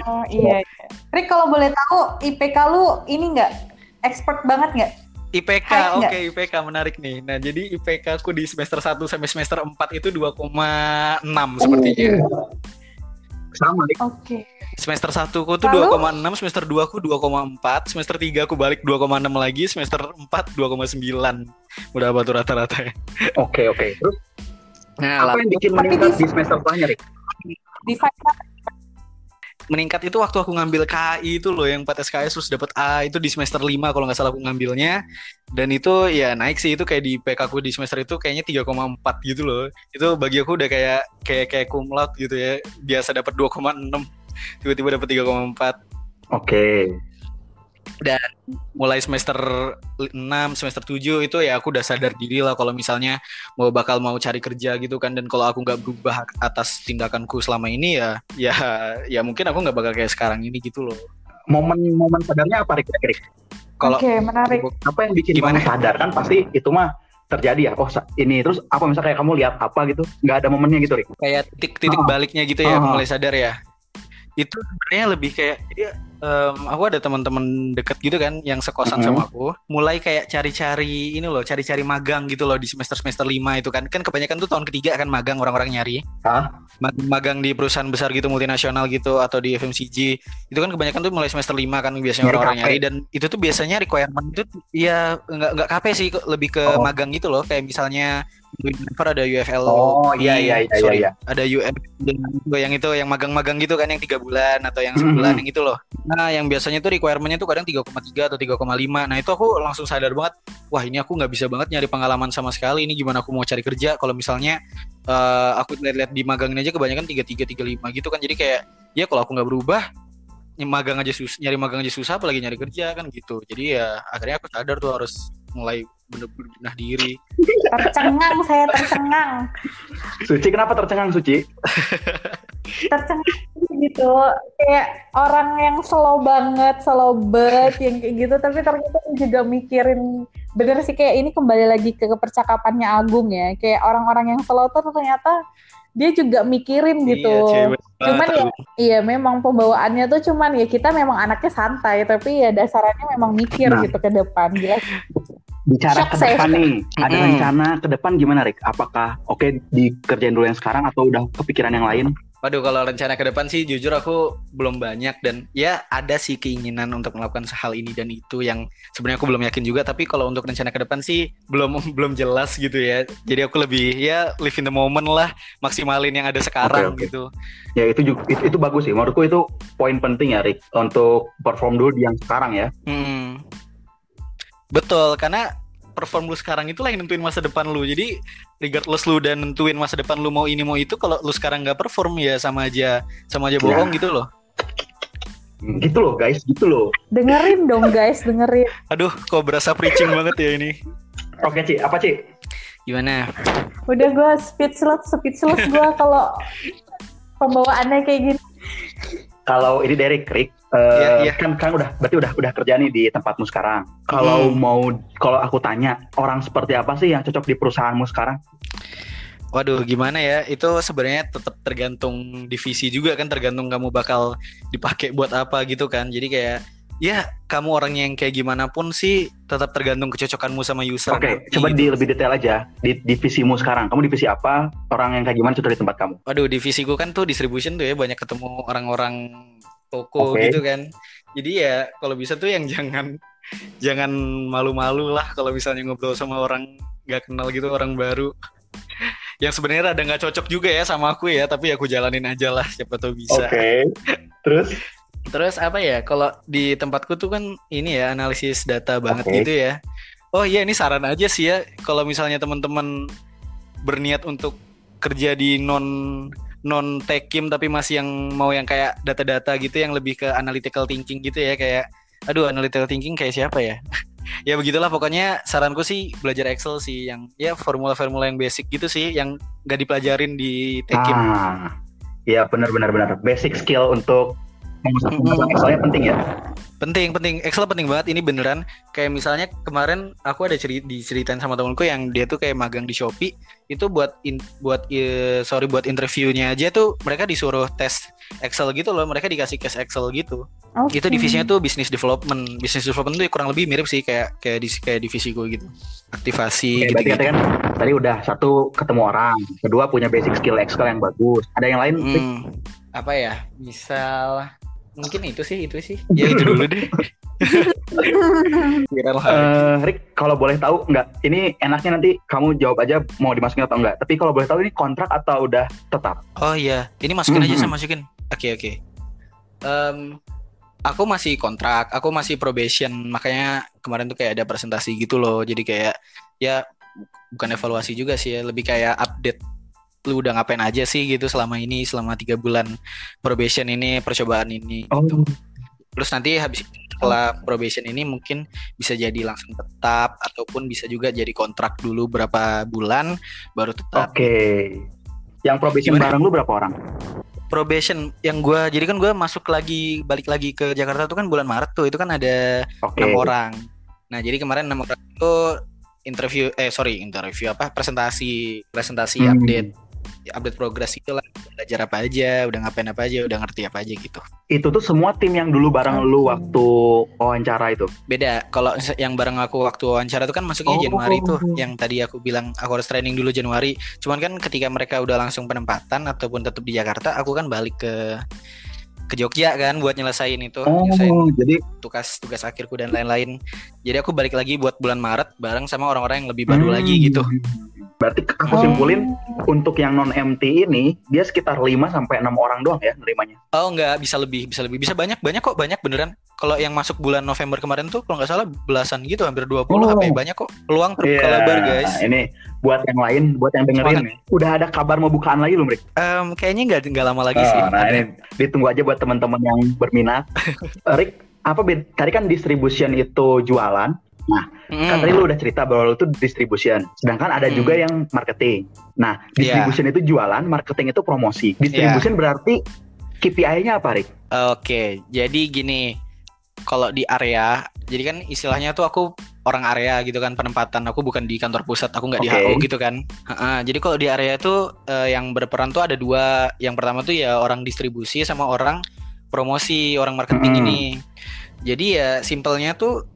Oh iya. iya. Rick kalau boleh tahu IPK lu ini nggak expert banget nggak? IPK, oke nggak? IPK menarik nih. Nah jadi IPK aku di semester 1 sampai semester 4 itu 2,6 sepertinya. Sama Rik. Oke. Semester 1 ku tuh Lalu? 2,6, semester 2 ku 2,4, semester 3 aku balik 2,6 lagi, semester 4 2,9. Udah apa tuh rata-rata ya. Oke oke. Terus Nah, apa yang bikin meningkat di- di semester setelahnya Rik? Di final meningkat itu waktu aku ngambil KI itu loh yang 4 SKS terus dapat A itu di semester 5 kalau nggak salah aku ngambilnya. Dan itu ya naik sih itu kayak di PK aku di semester itu kayaknya 3,4 gitu loh. Itu bagi aku udah kayak kayak kayak cum laude gitu ya biasa dapat 2,6 tiba-tiba dapat 3,4 Oke. Mulai semester 6 semester 7 itu ya aku udah sadar diri lah kalau misalnya mau bakal mau cari kerja gitu kan dan kalau aku nggak berubah atas tindakanku selama ini ya ya ya mungkin aku nggak bakal kayak sekarang ini gitu loh Momen-momen sadarnya apa Rik? Rik? kalau Oke, menarik. Apa yang bikin Gimana? kamu sadar kan pasti itu mah terjadi ya. Oh ini terus apa misalnya kayak kamu lihat apa gitu? Nggak ada momennya gitu Rik? kayak titik-titik Oh. baliknya gitu ya Oh. mulai sadar ya itu sebenarnya lebih kayak jadi em, aku ada teman-teman deket gitu kan yang sekosan Mhm. sama aku mulai kayak cari-cari ini loh cari-cari magang gitu loh di semester semester lima itu kan. Kan kebanyakan tuh tahun ketiga kan magang orang-orang nyari. Hah? Mag- magang di perusahaan besar gitu multinasional gitu atau di FMCG itu kan kebanyakan tuh mulai semester lima kan biasanya orang-orang nyari. Dan itu tuh biasanya requirement itu ya nggak nggak KP sih lebih ke Oh. magang gitu loh. Kayak misalnya Denver ada UFL Oh iya iya iya iya. sorry, iya. ada UM dengan yang itu yang magang-magang gitu kan yang tiga bulan atau yang sebulan yang itu loh. Nah yang biasanya tuh requirementnya tuh kadang 3,3 atau 3,5 nah itu aku langsung sadar banget wah ini aku nggak bisa banget nyari pengalaman sama sekali. Ini gimana aku mau cari kerja? Kalau misalnya eh, aku lihat-lihat di magang ini aja kebanyakan 33 35 gitu kan. Jadi kayak ya kalau aku nggak berubah magang aja sus nyari magang aja susah apalagi nyari kerja kan gitu. Jadi ya akhirnya aku sadar tuh harus mulai bener-bener benah diri Tercengang saya tercengang. Suci kenapa tercengang Suci? tercengang gitu. Kayak orang yang slow banget slow banget yang kayak gitu. Tapi ternyata juga mikirin bener sih kayak ini kembali lagi ke percakapannya Agung ya. Kayak orang-orang yang slow tuh ternyata dia juga mikirin gitu. Iya, cewek cuman ya iya memang pembawaannya tuh cuman ya kita memang anaknya santai. Tapi ya dasarannya memang mikir Nah. gitu ke depan. Jelas Bicara Shock ke saya depan nih, ada rencana ke depan gimana Rick? Apakah oke dikerjain dulu yang sekarang atau udah kepikiran yang lain? Waduh kalau rencana ke depan sih jujur aku belum banyak dan ya ada sih keinginan untuk melakukan hal ini dan itu yang sebenarnya aku belum yakin juga tapi kalau untuk rencana ke depan sih belum belum jelas gitu ya. Jadi aku lebih ya live in the moment lah, maksimalin yang ada sekarang Oke, oke. gitu. Ya itu juga itu, itu bagus sih. Menurutku itu poin penting ya Rick untuk perform dulu di yang sekarang ya. Hmm. Betul, karena perform lu sekarang itulah yang nentuin masa depan lu. Jadi regardless lu dan nentuin masa depan lu mau ini mau itu, kalau lu sekarang nggak perform ya sama aja sama aja bohong gitu loh. Gitu loh guys, gitu loh. dengerin dong guys dengerin Aduh, kok berasa preaching banget ya ini. Oke Ci, apa Ci? Gimana? udah gue speechless speechless gue kalau pembawaannya kayak gini Kalau ini dari Rick, eh, Iya, iya. kan kan udah berarti udah udah kerja nih di tempatmu sekarang. Kalau Hmm. mau kalau aku tanya orang seperti apa sih yang cocok di perusahaanmu sekarang? Waduh, gimana ya? Itu sebenarnya tetap tergantung divisi juga kan, tergantung kamu bakal dipakai buat apa gitu kan. Jadi kayak ya kamu orangnya yang kayak gimana pun sih tetap tergantung kecocokanmu sama user. Oke, nanti coba gitu. di lebih detail aja di divisimu sekarang. Kamu divisi apa? Orang yang kayak gimana cocok di tempat kamu? Waduh, divisiku kan tuh distribution tuh ya banyak ketemu orang-orang toko Oke. gitu kan. Jadi ya kalau bisa tuh yang jangan jangan malu-malu lah kalau misalnya ngobrol sama orang nggak kenal gitu orang baru. Yang sebenarnya ada nggak cocok juga ya sama aku ya, tapi aku jalanin aja lah siapa tahu bisa. Terus? Terus apa ya? Kalau di tempatku tuh kan ini ya analisis data banget Oke. gitu ya. Oh iya ini saran aja sih ya. Kalau misalnya teman-teman berniat untuk kerja di non non tekim tapi masih yang mau yang kayak data-data gitu yang lebih ke analytical thinking gitu ya kayak aduh analytical thinking kayak siapa ya? ya begitulah pokoknya saranku sih belajar Excel sih yang ya formula-formula yang basic gitu sih yang nggak dipelajarin di tekim. Ah, iya benar-benar benar. Basic skill untuk Mm-mm. Excelnya penting ya. Penting, penting. Excel penting banget. Ini beneran. Kayak misalnya kemarin aku ada ceri diceritain sama temenku yang dia tuh kayak magang di Shopee. Itu buat in- buat eh, sorry buat interviewnya aja tuh mereka disuruh tes Excel gitu loh. Mereka dikasih case Excel gitu. Oke. Itu divisinya tuh business development. Business development tuh kurang lebih mirip sih kayak kayak di kayak divisiku gitu. Aktivasi Oke, gitu. berarti kan tadi udah satu ketemu orang, kedua punya basic skill Excel yang bagus. Ada yang lain? Hmm, apa ya? Misal mungkin itu sih itu sih. Ya itu dulu deh. Eh, Rick, kalau boleh tahu nggak? Ini enaknya nanti kamu jawab aja mau dimasukin atau enggak. Tapi kalau boleh tahu ini kontrak atau udah tetap? Oh iya, ini masukin aja Mhm. saya masukin. Oke oke. Em, aku masih kontrak, aku masih probation, makanya kemarin tuh kayak ada presentasi gitu loh. Jadi kayak ya bukan evaluasi juga sih ya, lebih kayak update lu udah ngapain aja sih gitu selama ini, selama tiga bulan probation ini, percobaan ini. Oh, gitu. Terus nanti habis setelah probation ini mungkin bisa jadi langsung tetap ataupun bisa juga jadi kontrak dulu berapa bulan baru tetap. oke. Yang probation Gimana? bareng lu berapa orang? probation yang gua jadi kan gua masuk lagi balik lagi ke Jakarta tuh kan bulan Maret tuh itu kan ada enam orang nah jadi kemarin enam orang itu interview eh sorry interview apa presentasi presentasi Hmm. update update progres itu lah belajar apa aja udah ngapain apa aja udah ngerti apa aja gitu Itu tuh semua tim yang dulu bareng lu waktu wawancara itu. beda kalau yang bareng aku waktu wawancara itu kan masuknya Oh. Januari tuh yang tadi aku bilang aku harus training dulu Januari cuman kan ketika mereka udah langsung penempatan ataupun tetap di Jakarta aku kan balik ke ke Jogja kan buat nyelesain itu Oh, nyelesain jadi tugas tugas akhirku dan lain-lain jadi aku balik lagi buat bulan Maret bareng sama orang-orang yang lebih baru Hmm. lagi gitu Berarti aku Oh. simpulin untuk yang non MT ini dia sekitar 5 sampai 6 orang doang ya nerimanya. oh enggak bisa lebih bisa lebih bisa banyak banyak kok banyak beneran kalau yang masuk bulan November kemarin tuh kalau nggak salah belasan gitu hampir 20 Oh. HP banyak kok peluang terus Iya. lebar guys Ini buat yang lain, buat yang dengerin Semangat. nih. Udah ada kabar mau bukaan lagi belum, Rick? Em, kayaknya nggak nggak lama lagi Oh, sih nah Ada. ini ditunggu aja buat teman-teman yang berminat. Eh, Rick, apa bed- tadi kan distribution itu jualan. Mm. Kan tadi lu udah cerita bahwa lu itu distribution. Sedangkan ada Hmm. juga yang marketing. Nah, distribution itu jualan, marketing itu promosi. Distribution berarti KPI-nya apa, Rick? Oke, jadi gini, kalau di area, jadi kan istilahnya tuh aku orang area gitu kan penempatan aku bukan di kantor pusat aku nggak di Oke. HO gitu kan Ha-ha, jadi kalau di area itu eh, yang berperan tuh ada dua yang pertama tuh ya orang distribusi sama orang promosi orang marketing Mm-mm. ini jadi ya simpelnya tuh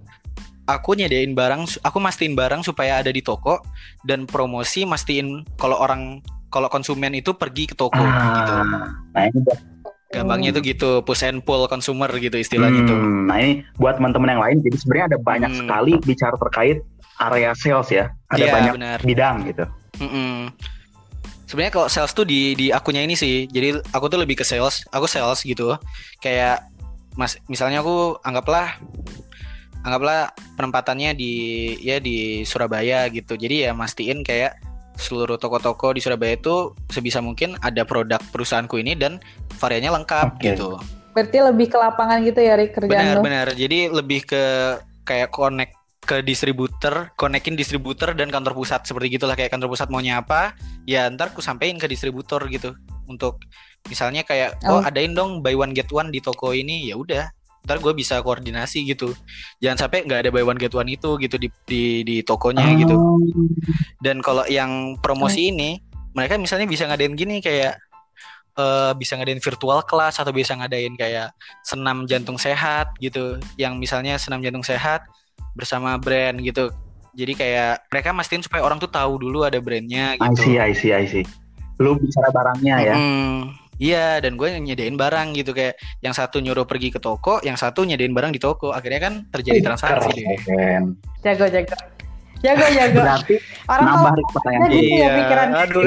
aku nyediain barang aku mastiin barang supaya ada di toko dan promosi mastiin kalau orang kalau konsumen itu pergi ke toko gitu Ah, nah ini buat, gampangnya tuh gitu push and pull consumer gitu istilahnya tuh hmm, nah ini buat teman-teman yang lain. Jadi sebenarnya ada banyak Hmm. sekali bicara terkait area sales ya. Ada Iya, banyak benar. bidang gitu. Mm-mm. Sebenarnya kalau sales tuh di di akunya ini sih. Jadi aku tuh lebih ke sales. Aku sales gitu. Kayak mas misalnya aku anggaplah anggaplah penempatannya di ya di Surabaya gitu. Jadi ya mastiin kayak seluruh toko-toko di Surabaya itu sebisa mungkin ada produk perusahaanku ini dan variannya lengkap Oke. gitu. Berarti lebih ke lapangan gitu ya Rik kerjaan lu. Benar-benar. Jadi lebih ke kayak connect ke distributor, konekin distributor dan kantor pusat seperti gitulah kayak kantor pusat maunya apa, ya ntar ku sampein ke distributor gitu untuk misalnya kayak oh, Oh. adain dong buy one get one di toko ini ya udah ntar gue bisa koordinasi gitu jangan sampai nggak ada buy one get one itu gitu di di, di tokonya gitu Oh. dan kalau yang promosi ini mereka misalnya bisa ngadain gini kayak eh, bisa ngadain virtual class atau bisa ngadain kayak senam jantung sehat gitu yang misalnya senam jantung sehat bersama brand gitu jadi kayak mereka mastiin supaya orang tuh tahu dulu ada brandnya I gitu see, I see, I see. Lu bicara barangnya ya. Mm-mm. Iya, dan gue nyediain barang gitu kayak yang satu nyuruh pergi ke toko, yang satu nyediain barang di toko. Akhirnya kan terjadi transaksi deh. Jago jago. Jago jago. Berarti Orang nambah pertanyaan gitu ya pikiran aduh.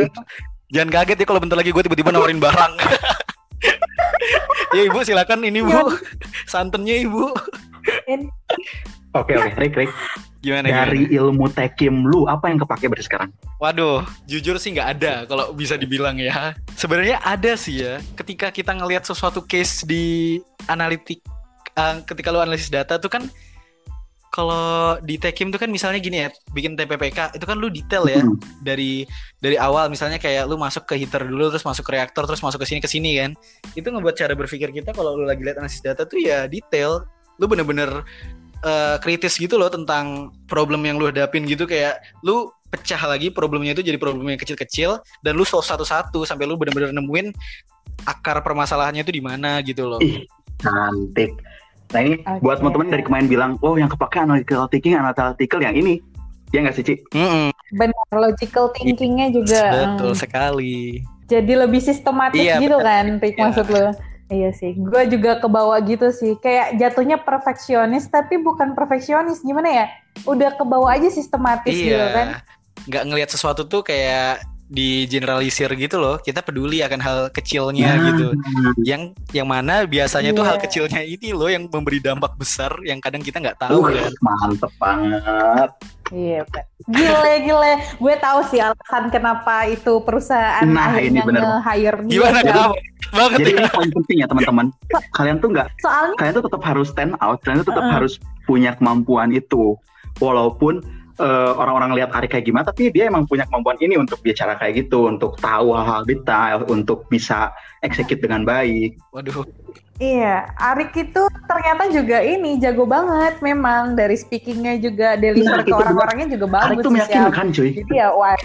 Jangan kaget ya kalau bentar lagi gue tiba-tiba nawarin barang. ya ibu silakan ini bu, santennya ibu. Oke oke, Rik Rik. Gimana Dari gimana? ilmu tekim lu apa yang kepake berarti sekarang? Waduh, jujur sih nggak ada kalau bisa dibilang ya. Sebenarnya ada sih ya. Ketika kita ngelihat sesuatu case di analitik, eh, ketika lu analisis data tuh kan kalau di Tekim tuh kan misalnya gini ya, bikin TPPK itu kan lu detail ya Hmm. dari dari awal misalnya kayak lu masuk ke heater dulu terus masuk ke reaktor terus masuk ke sini ke sini kan. Itu ngebuat cara berpikir kita kalau lu lagi lihat analisis data tuh ya detail. Lu bener-bener eh, kritis gitu loh tentang problem yang lu hadapin gitu kayak lu pecah lagi problemnya itu jadi problem yang kecil-kecil dan lu solve satu-satu sampai lu bener-bener nemuin akar permasalahannya itu di mana gitu loh. Ih, cantik. Nah ini Oke. buat teman-teman dari kemarin bilang, oh yang kepake analytical thinking, analytical yang ini. Ya nggak sih, Ci? Mm-mm, benar logical thinkingnya juga. betul hmm. sekali. Jadi lebih sistematis Iya, gitu benar. kan, Rik Iya. maksud lu. Iya sih, gue juga kebawa gitu sih. Kayak jatuhnya perfeksionis, tapi bukan perfeksionis. Gimana ya? Udah kebawa aja sistematis gitu kan. Iya. Nggak ngelihat sesuatu tuh kayak di generalisir gitu loh. Kita peduli akan hal kecilnya Nah, gitu. Yang yang mana biasanya tuh Iya. hal kecilnya ini loh yang memberi dampak besar yang kadang kita nggak tahu Uh, kan. mantep banget. Iya, Pak. gile gile. Gue tahu sih alasan kenapa itu perusahaan Nah, ini akhirnya bener. nge-hire dia. Gimana kan. kenapa? Banget Jadi ya. ini poin penting ya teman-teman. Kalian tuh nggak, Soalnya kalian tuh tetap harus stand out. Kalian tuh tetap Uh-uh. harus punya kemampuan itu. Walaupun eh, orang-orang lihat Ari kayak gimana, tapi dia emang punya kemampuan ini untuk bicara kayak gitu, untuk tahu hal-hal detail, untuk bisa execute dengan baik. Waduh. Iya, Arik itu ternyata juga ini jago banget memang dari speakingnya juga deliver Iya, ke itu orang-orangnya juga bagus. Ari tuh sih, Syam. meyakinkan cuy. Jadi ya wah.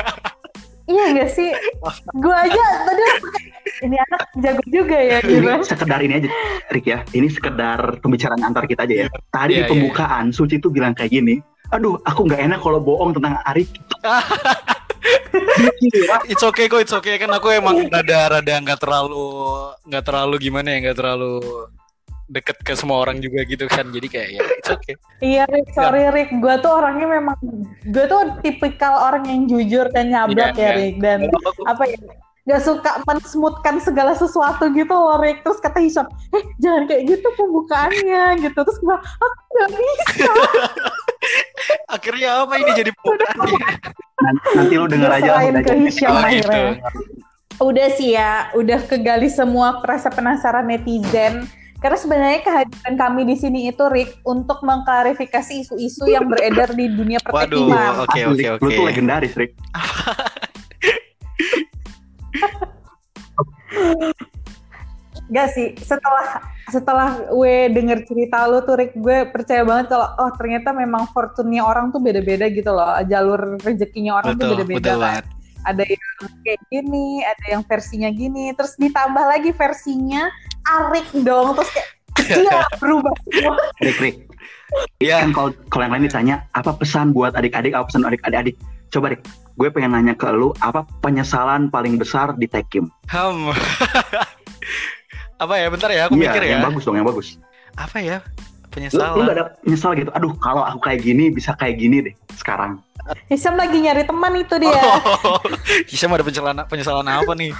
iya gak sih? Gue aja tadi ini anak jago juga ya gitu. ini sekedar ini aja Rick ya ini sekedar pembicaraan antar kita aja ya tadi Iya, di pembukaan Suci tuh bilang kayak gini aduh aku nggak enak kalau bohong tentang Arik. It's okay kok, it's okay. Kan aku emang rada-rada nggak terlalu nggak terlalu gimana ya nggak terlalu deket ke semua orang juga gitu kan. Jadi kayak ya it's okay. Iya Rick, sorry Rick, gue tuh orangnya memang gue tuh tipikal orang yang jujur dan nyablak Iya, ya iya. Rick. Dan apa ya gak suka mensmoothkan segala sesuatu gitu loh Rick. Terus kata Hisham eh jangan kayak gitu pembukaannya gitu. Terus gue aku gak bisa Akhirnya apa ini jadi pembukaannya? "Nan- nanti lu denger aja Selain ke jadi." Hisham Oh, akhirnya gitu. udah sih ya udah kegali semua rasa penasaran netizen karena sebenarnya kehadiran kami di sini itu Rick untuk mengklarifikasi isu-isu yang beredar di dunia Waduh, pertekiman. oke Asli, oke lu oke. tuh legendaris Rick Gak sih, setelah setelah gue denger cerita lu tuh Rick, gue percaya banget kalau oh ternyata memang fortune-nya orang tuh beda-beda gitu loh. Jalur rezekinya orang tuh betul beda-beda betul kan. banget. Ada yang kayak gini, ada yang versinya gini, terus ditambah lagi versinya Arik dong, terus kayak dia berubah semua. Rick Rick. Iya kan kalau kalau yang lain ditanya apa pesan buat adik-adik? Apa pesan adik adik coba Rick gue pengen nanya ke lu apa penyesalan paling besar di Tekim ham apa ya bentar ya aku Iya, mikir ya. yang bagus dong yang bagus. Apa ya lu, lu penyesalan. gak ada nyesal gitu aduh kalau aku kayak gini bisa kayak gini deh sekarang. Hisam lagi nyari teman itu dia. Oh, Hisham ada penyesalan penyesalan apa nih?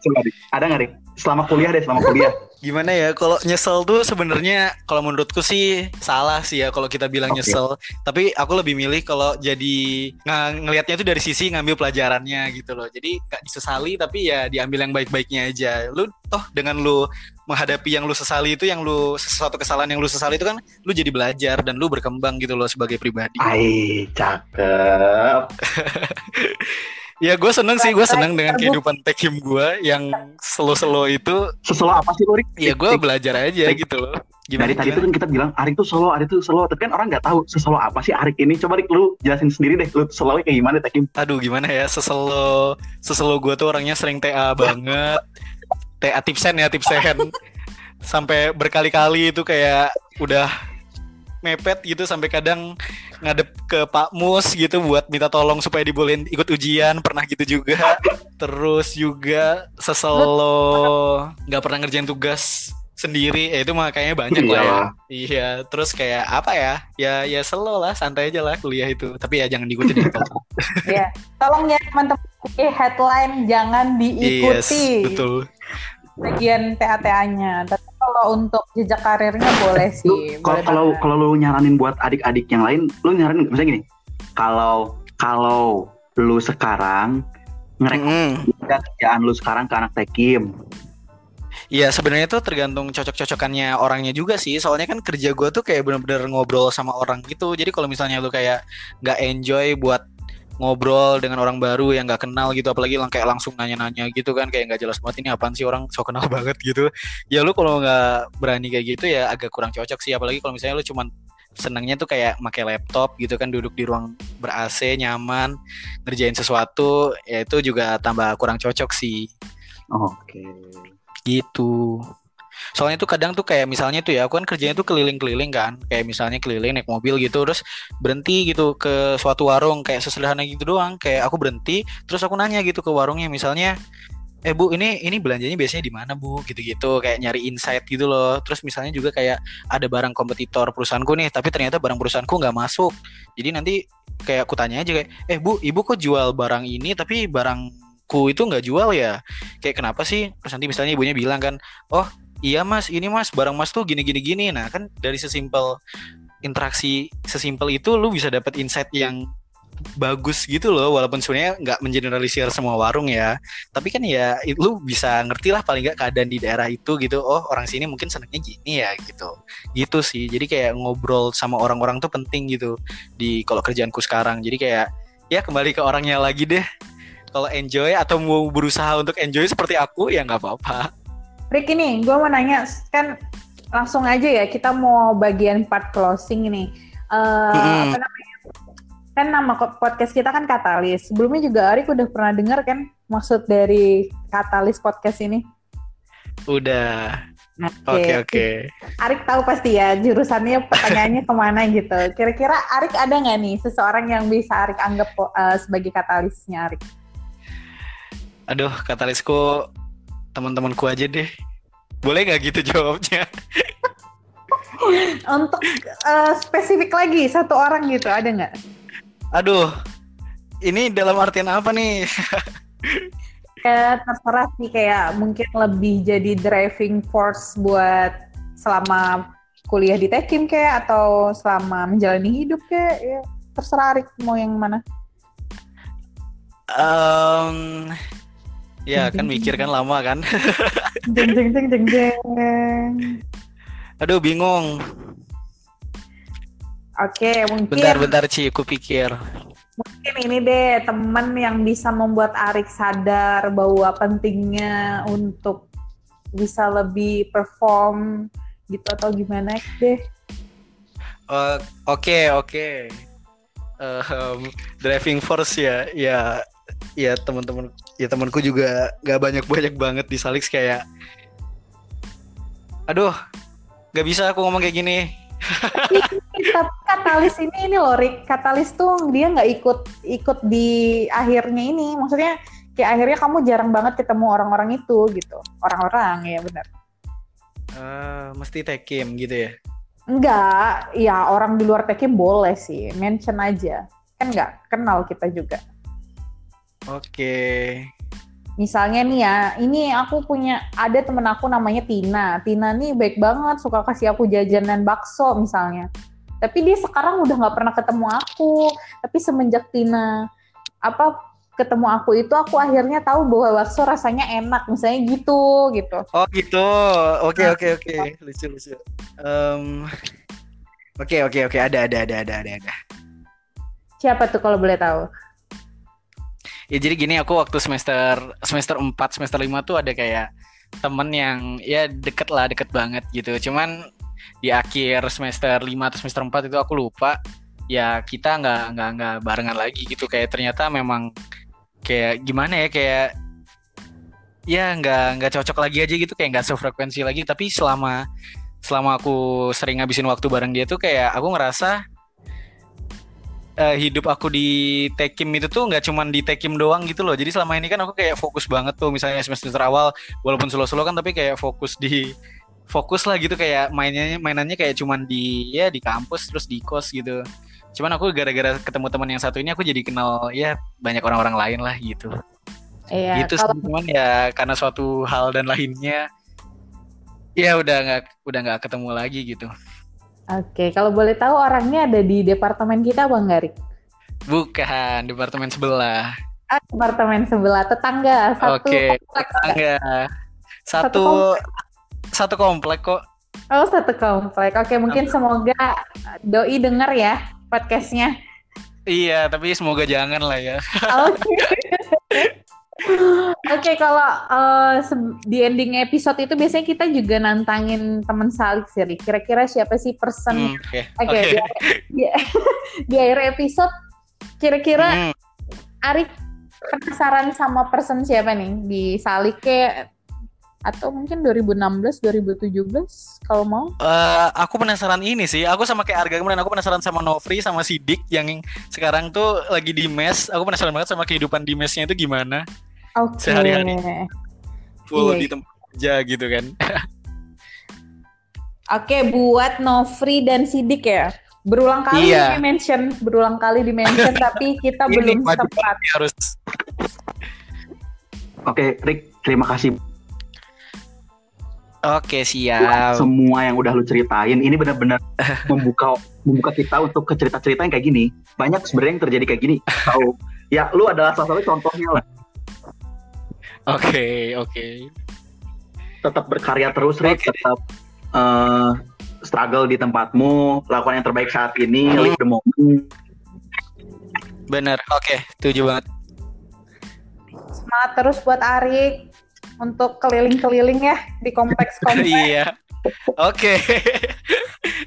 coba ada nggak Rick selama kuliah deh selama kuliah Gimana ya? Kalau nyesel tuh sebenarnya kalau menurutku sih salah sih ya kalau kita bilang Oke. nyesel. Tapi aku lebih milih kalau jadi ng ngelihatnya itu dari sisi ngambil pelajarannya gitu loh. Jadi nggak disesali tapi ya diambil yang baik-baiknya aja. Lu toh dengan lu menghadapi yang lu sesali itu yang lu sesuatu kesalahan yang lu sesali itu kan lu jadi belajar dan lu berkembang gitu loh sebagai pribadi. Ai cakep Ya gue seneng sih, gue seneng dengan kehidupan tekim gue yang selo-selo itu. seselo apa sih lu Rick Ya gue belajar aja gitu loh. dari tadi tuh kan kita bilang Arik tuh solo, Arik tuh solo. Tapi kan orang nggak tahu sesolo apa sih Arik ini. Coba Rick lu jelasin sendiri deh, lu solo kayak gimana Tekim? Aduh gimana ya seselo seselo gue tuh orangnya sering TA banget. TA tipsen ya tipsen. Sampai berkali-kali itu kayak udah mepet gitu sampai kadang ngadep ke Pak Mus gitu buat minta tolong supaya dibolehin ikut ujian. Pernah gitu juga. Terus juga seselo. Nggak pernah ngerjain tugas sendiri. Ya itu mah kayaknya banyak lah ya. Iya terus kayak apa ya? Ya ya selo lah santai aja lah kuliah itu. Tapi ya jangan diikuti deh tolong. Ya, tolong ya teman-teman. Oke, headline jangan yes diikuti betul. Bagian TA-TA-nya. Tapi kalau untuk jejak karirnya boleh Lu sih. kalau kalau kalau lu nyaranin buat adik-adik yang lain, lu nyaranin misalnya gini. Kalau kalau lu sekarang ngerek Mm-mm. kerjaan lu sekarang ke anak Tekim. Iya sebenarnya tuh tergantung cocok-cocokannya orangnya juga sih. Soalnya kan kerja gue tuh kayak bener-bener ngobrol sama orang gitu. Jadi kalau misalnya lu kayak nggak enjoy buat ngobrol dengan orang baru yang nggak kenal gitu, apalagi lang kayak langsung nanya-nanya gitu kan, kayak nggak jelas banget ini apaan sih orang so kenal banget gitu. Ya lu kalau nggak berani kayak gitu ya agak kurang cocok sih. Apalagi kalau misalnya lu cuman senangnya tuh kayak pakai laptop gitu kan duduk di ruang ber AC nyaman ngerjain sesuatu ya itu juga tambah kurang cocok sih Oke. gitu soalnya tuh kadang tuh kayak misalnya tuh ya aku kan kerjanya tuh keliling-keliling kan. Kayak misalnya keliling naik mobil gitu terus berhenti gitu ke suatu warung kayak sesederhana gitu doang. Kayak aku berhenti terus aku nanya gitu ke warungnya misalnya eh bu ini ini belanjanya biasanya di mana bu? Gitu-gitu kayak nyari insight gitu loh. Terus misalnya juga kayak ada barang kompetitor perusahaanku nih tapi ternyata barang perusahaanku nggak masuk. Jadi nanti kayak aku tanya aja kayak eh bu ibu kok jual barang ini tapi barangku itu nggak jual ya? Kayak kenapa sih? Terus nanti misalnya ibunya bilang kan oh iya mas. Ini mas barang mas tuh gini gini gini nah kan dari sesimpel interaksi sesimpel itu lu bisa dapat insight yang bagus gitu loh. Walaupun sebenarnya nggak mengeneralisir semua warung ya. Tapi kan ya lu bisa ngerti lah paling nggak keadaan di daerah itu gitu. Oh orang sini mungkin senangnya gini ya gitu. Gitu sih. Jadi kayak ngobrol sama orang-orang tuh penting gitu di kalau kerjaanku sekarang. Jadi kayak ya kembali ke orangnya lagi deh. Kalau enjoy atau mau berusaha untuk enjoy seperti aku ya nggak apa-apa Rick ini, gue mau nanya kan langsung aja ya kita mau bagian part closing ini. Eh, Mm-mm. apa namanya? Kan nama podcast kita kan Katalis. Sebelumnya juga Arik udah pernah dengar kan maksud dari Katalis podcast ini? udah Oke. oke oke Arik tahu pasti ya jurusannya pertanyaannya ke mana gitu. Kira-kira Arik ada nggak nih seseorang yang bisa Arik anggap eh, sebagai katalisnya Arik? aduh katalisku teman-temanku aja deh boleh nggak gitu jawabnya Untuk eh, spesifik lagi satu orang gitu ada nggak? aduh ini dalam artian apa nih Kayak terserah sih kayak mungkin lebih jadi driving force buat selama kuliah di Tekim kayak atau selama menjalani hidup kayak ya terserah Arik mau yang mana. Em, ya kan mikir kan lama kan Jeng jeng jeng jeng jeng. aduh bingung Oke mungkin bentar-bentar Ci aku pikir mungkin ini deh temen yang bisa membuat Arik sadar bahwa pentingnya untuk bisa lebih perform gitu atau gimana deh? Eh, Oke oke. Ehm, driving force ya, ya, ya teman-teman, ya temanku juga gak banyak banyak banget di Salix kayak, aduh, gak bisa aku ngomong kayak gini. Tapi katalis ini ini loh Rick, katalis tuh dia nggak ikut ikut di akhirnya ini, maksudnya kayak akhirnya kamu jarang banget ketemu orang-orang itu gitu, orang-orang ya benar. Eh, mesti tekim gitu ya. Enggak, ya orang di luar tekim boleh sih, mention aja. Kan nggak kenal kita juga. Oke. Misalnya nih ya, ini aku punya ada temen aku namanya Tina. Tina nih baik banget, suka kasih aku jajanan bakso misalnya. Tapi dia sekarang udah nggak pernah ketemu aku. Tapi semenjak Tina apa ketemu aku itu, aku akhirnya tahu bahwa bakso rasanya enak, misalnya gitu gitu. Oh gitu. Oke Nah. oke oke. Lucu lucu. Oke oke oke. Ada ada ada ada ada. Siapa tuh kalau boleh tahu? Ya jadi gini aku waktu semester semester 4 semester 5 tuh ada kayak temen yang ya deket lah deket banget gitu. Cuman di akhir semester 5 atau semester 4 itu aku lupa ya kita nggak nggak nggak barengan lagi gitu. Kayak ternyata memang kayak gimana ya kayak ya nggak nggak cocok lagi aja gitu. Kayak nggak sefrekuensi lagi. Tapi selama selama aku sering ngabisin waktu bareng dia tuh kayak aku ngerasa eh, hidup aku di Tekim itu tuh nggak cuman di Tekim doang gitu loh. Jadi selama ini kan aku kayak fokus banget tuh misalnya semester awal walaupun slow-slow kan tapi kayak fokus di fokus lah gitu kayak mainnya mainannya kayak cuman di ya di kampus terus di kos gitu. Cuman aku gara-gara ketemu teman yang satu ini aku jadi kenal ya banyak orang-orang lain lah gitu. Iya, gitu kalau sih. cuman ya karena suatu hal dan lainnya ya udah nggak udah nggak ketemu lagi gitu. Oke, kalau boleh tahu orangnya ada di departemen kita apa enggak, Rik? Bukan departemen sebelah. Ah, departemen sebelah tetangga satu Oke, kompleks. Enggak. Satu Satu satu komplek kok. Oh, satu komplek. Oke, mungkin semoga doi denger ya podcastnya. Iya, tapi semoga jangan lah ya. Oke. Oke, kalau eh, se- di ending episode itu biasanya kita juga nantangin teman salik sih. Kira-kira siapa sih person? Hmm, Oke. Oke, Oke. di, di, di akhir episode kira-kira Hmm, Arik penasaran sama person siapa nih di Salik kayak atau mungkin 2016 2017 kalau mau eh, aku penasaran ini sih. Aku sama kayak Arga kemarin aku penasaran sama Novri sama Sidik yang sekarang tuh lagi di mes. Aku penasaran banget sama kehidupan di mesnya itu gimana. Oke Sehari-hari. Full Iya, di tempat kerja gitu kan. oke buat Novri dan Sidik ya berulang kali Iya. di mention berulang kali di mention tapi kita Ini belum sempat harus Oke, Rick, terima kasih Oke, buat siap. semua yang udah lu ceritain. Ini benar-benar membuka membuka kita untuk ke cerita-cerita yang kayak gini. Banyak sebenarnya yang terjadi kayak gini. Tahu? Ya, lu adalah salah satu contohnya lah. Oke, oke. Tetap berkarya terus, Rick. Oke. Tetap eh, struggle di tempatmu. Lakukan yang terbaik saat ini. Hmm. Live the moment. Bener. Oke, setuju banget. semangat terus buat Arik untuk keliling-keliling ya di kompleks-kompleks Iya. Oke.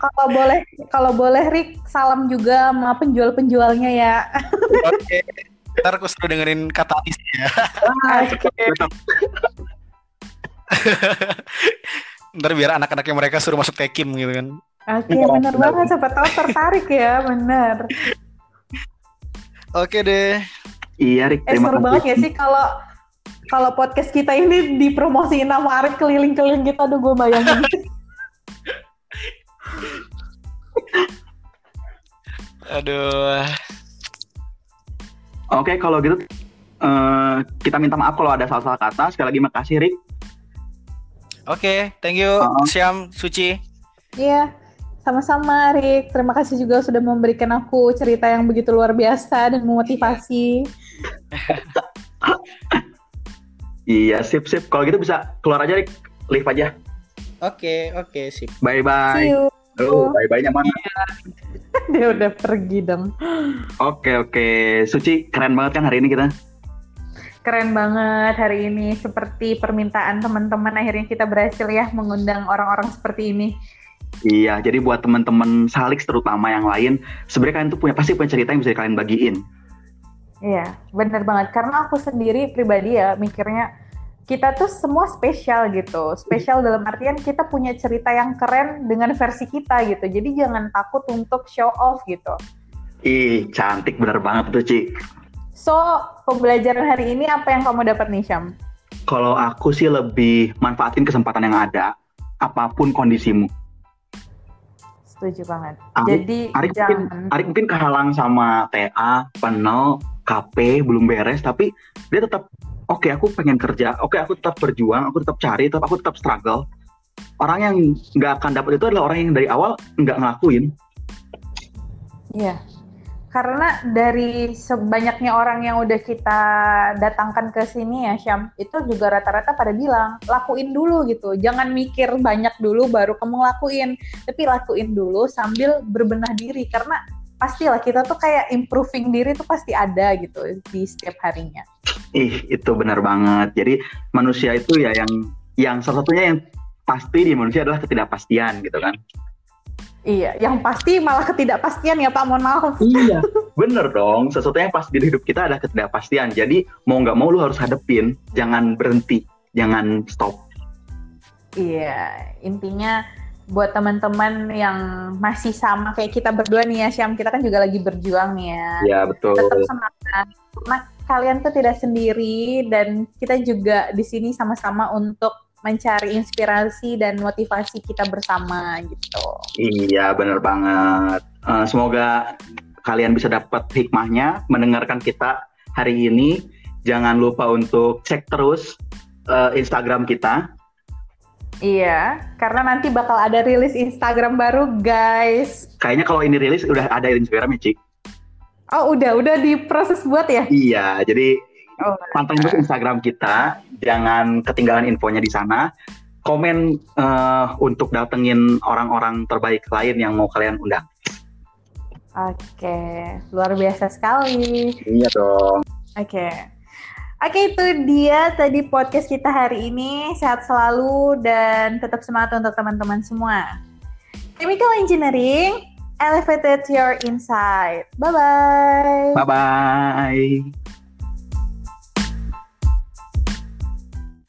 kalau boleh kalau boleh Rik salam juga sama penjual-penjualnya ya Oke. Ntar aku suruh dengerin katalis ya. Ntar biar anak-anaknya mereka suruh masuk tekim gitu kan. Oke, bener banget. Siapa tahu tertarik ya, bener. Oke deh. Iya, Rick. Eh, seru banget ya sih kalau kalau podcast kita ini dipromosiin sama Arif keliling-keliling gitu. Aduh, gue bayangin. Aduh. Oke, kalau gitu eh, kita minta maaf kalau ada salah-salah kata. Sekali lagi makasih, Rick. Oke, thank you Uh-uh. Syam, Suci. Iya, sama-sama Rik. Terima kasih juga sudah memberikan aku cerita yang begitu luar biasa dan memotivasi. Iya, sip, sip. Kalau gitu bisa keluar aja, Rick. Live aja. Oke, oke, sip. See Bye-bye. you. Oh, bye-bye-nya mana? Dia udah pergi dong. Oke, oke. Suci, keren banget kan hari ini kita? Keren banget hari ini seperti permintaan teman-teman akhirnya kita berhasil ya mengundang orang-orang seperti ini. Iya, jadi buat teman-teman Salix terutama yang lain, sebenarnya kalian tuh punya pasti punya cerita yang bisa kalian bagiin. Iya, bener banget. Karena aku sendiri pribadi ya mikirnya kita tuh semua spesial gitu. Spesial dalam artian kita punya cerita yang keren dengan versi kita gitu. Jadi jangan takut untuk show off gitu. Ih, cantik bener banget tuh, Ci. So, pembelajaran hari ini apa yang kamu dapat nih, Syam? Kalau aku sih lebih manfaatin kesempatan yang ada, apa pun kondisimu. Setuju banget. Arik, Jadi Arik jangan mungkin, Arik mungkin kehalang sama TA, penel, KP, belum beres, tapi dia tetap oke aku pengen kerja, oke aku tetap berjuang, aku tetap cari, tetap aku tetap struggle. Orang yang nggak akan dapat itu adalah orang yang dari awal nggak ngelakuin. Iya. Karena dari sebanyaknya orang yang udah kita datangkan ke sini ya, Syam, itu juga rata-rata pada bilang, lakuin dulu gitu. Jangan mikir banyak dulu baru kamu lakuin. Tapi lakuin dulu sambil berbenah diri. Karena pastilah kita tuh kayak improving diri tuh pasti ada gitu di setiap harinya. Ih, itu benar banget. Jadi manusia itu ya yang yang salah satunya yang pasti di manusia adalah ketidakpastian gitu kan. Iya, yang pasti malah ketidakpastian ya Pak, mohon maaf. Iya, bener dong. Sesuatu yang pasti di hidup kita adalah ketidakpastian. Jadi mau nggak mau lu harus hadepin, jangan berhenti, jangan stop. Iya, intinya buat teman-teman yang masih sama kayak kita berdua nih ya, Syam, kita kan juga lagi berjuang nih ya. Iya, betul. Tetap semangat. Karena kalian tuh tidak sendiri dan kita juga di sini sama-sama untuk mencari inspirasi dan motivasi kita bersama gitu. Iya, bener banget. Eh, semoga kalian bisa dapat hikmahnya mendengarkan kita hari ini. Jangan lupa untuk cek terus eh, Instagram kita. Iya, karena nanti bakal ada rilis Instagram baru, guys. Kayaknya kalau ini rilis udah ada Instagramnya, Cik. Oh, udah, udah diproses buat ya? Iya, jadi Oh, pantengin terus Instagram kita. Jangan ketinggalan infonya di sana. Komen eh, untuk datengin orang-orang terbaik lain yang mau kalian undang. Oke, luar biasa sekali. Iya dong. Oke. Oke, itu dia tadi podcast kita hari ini. Sehat selalu dan tetap semangat untuk teman-teman semua. Chemical Engineering, elevated your insight. Bye-bye. Bye-bye.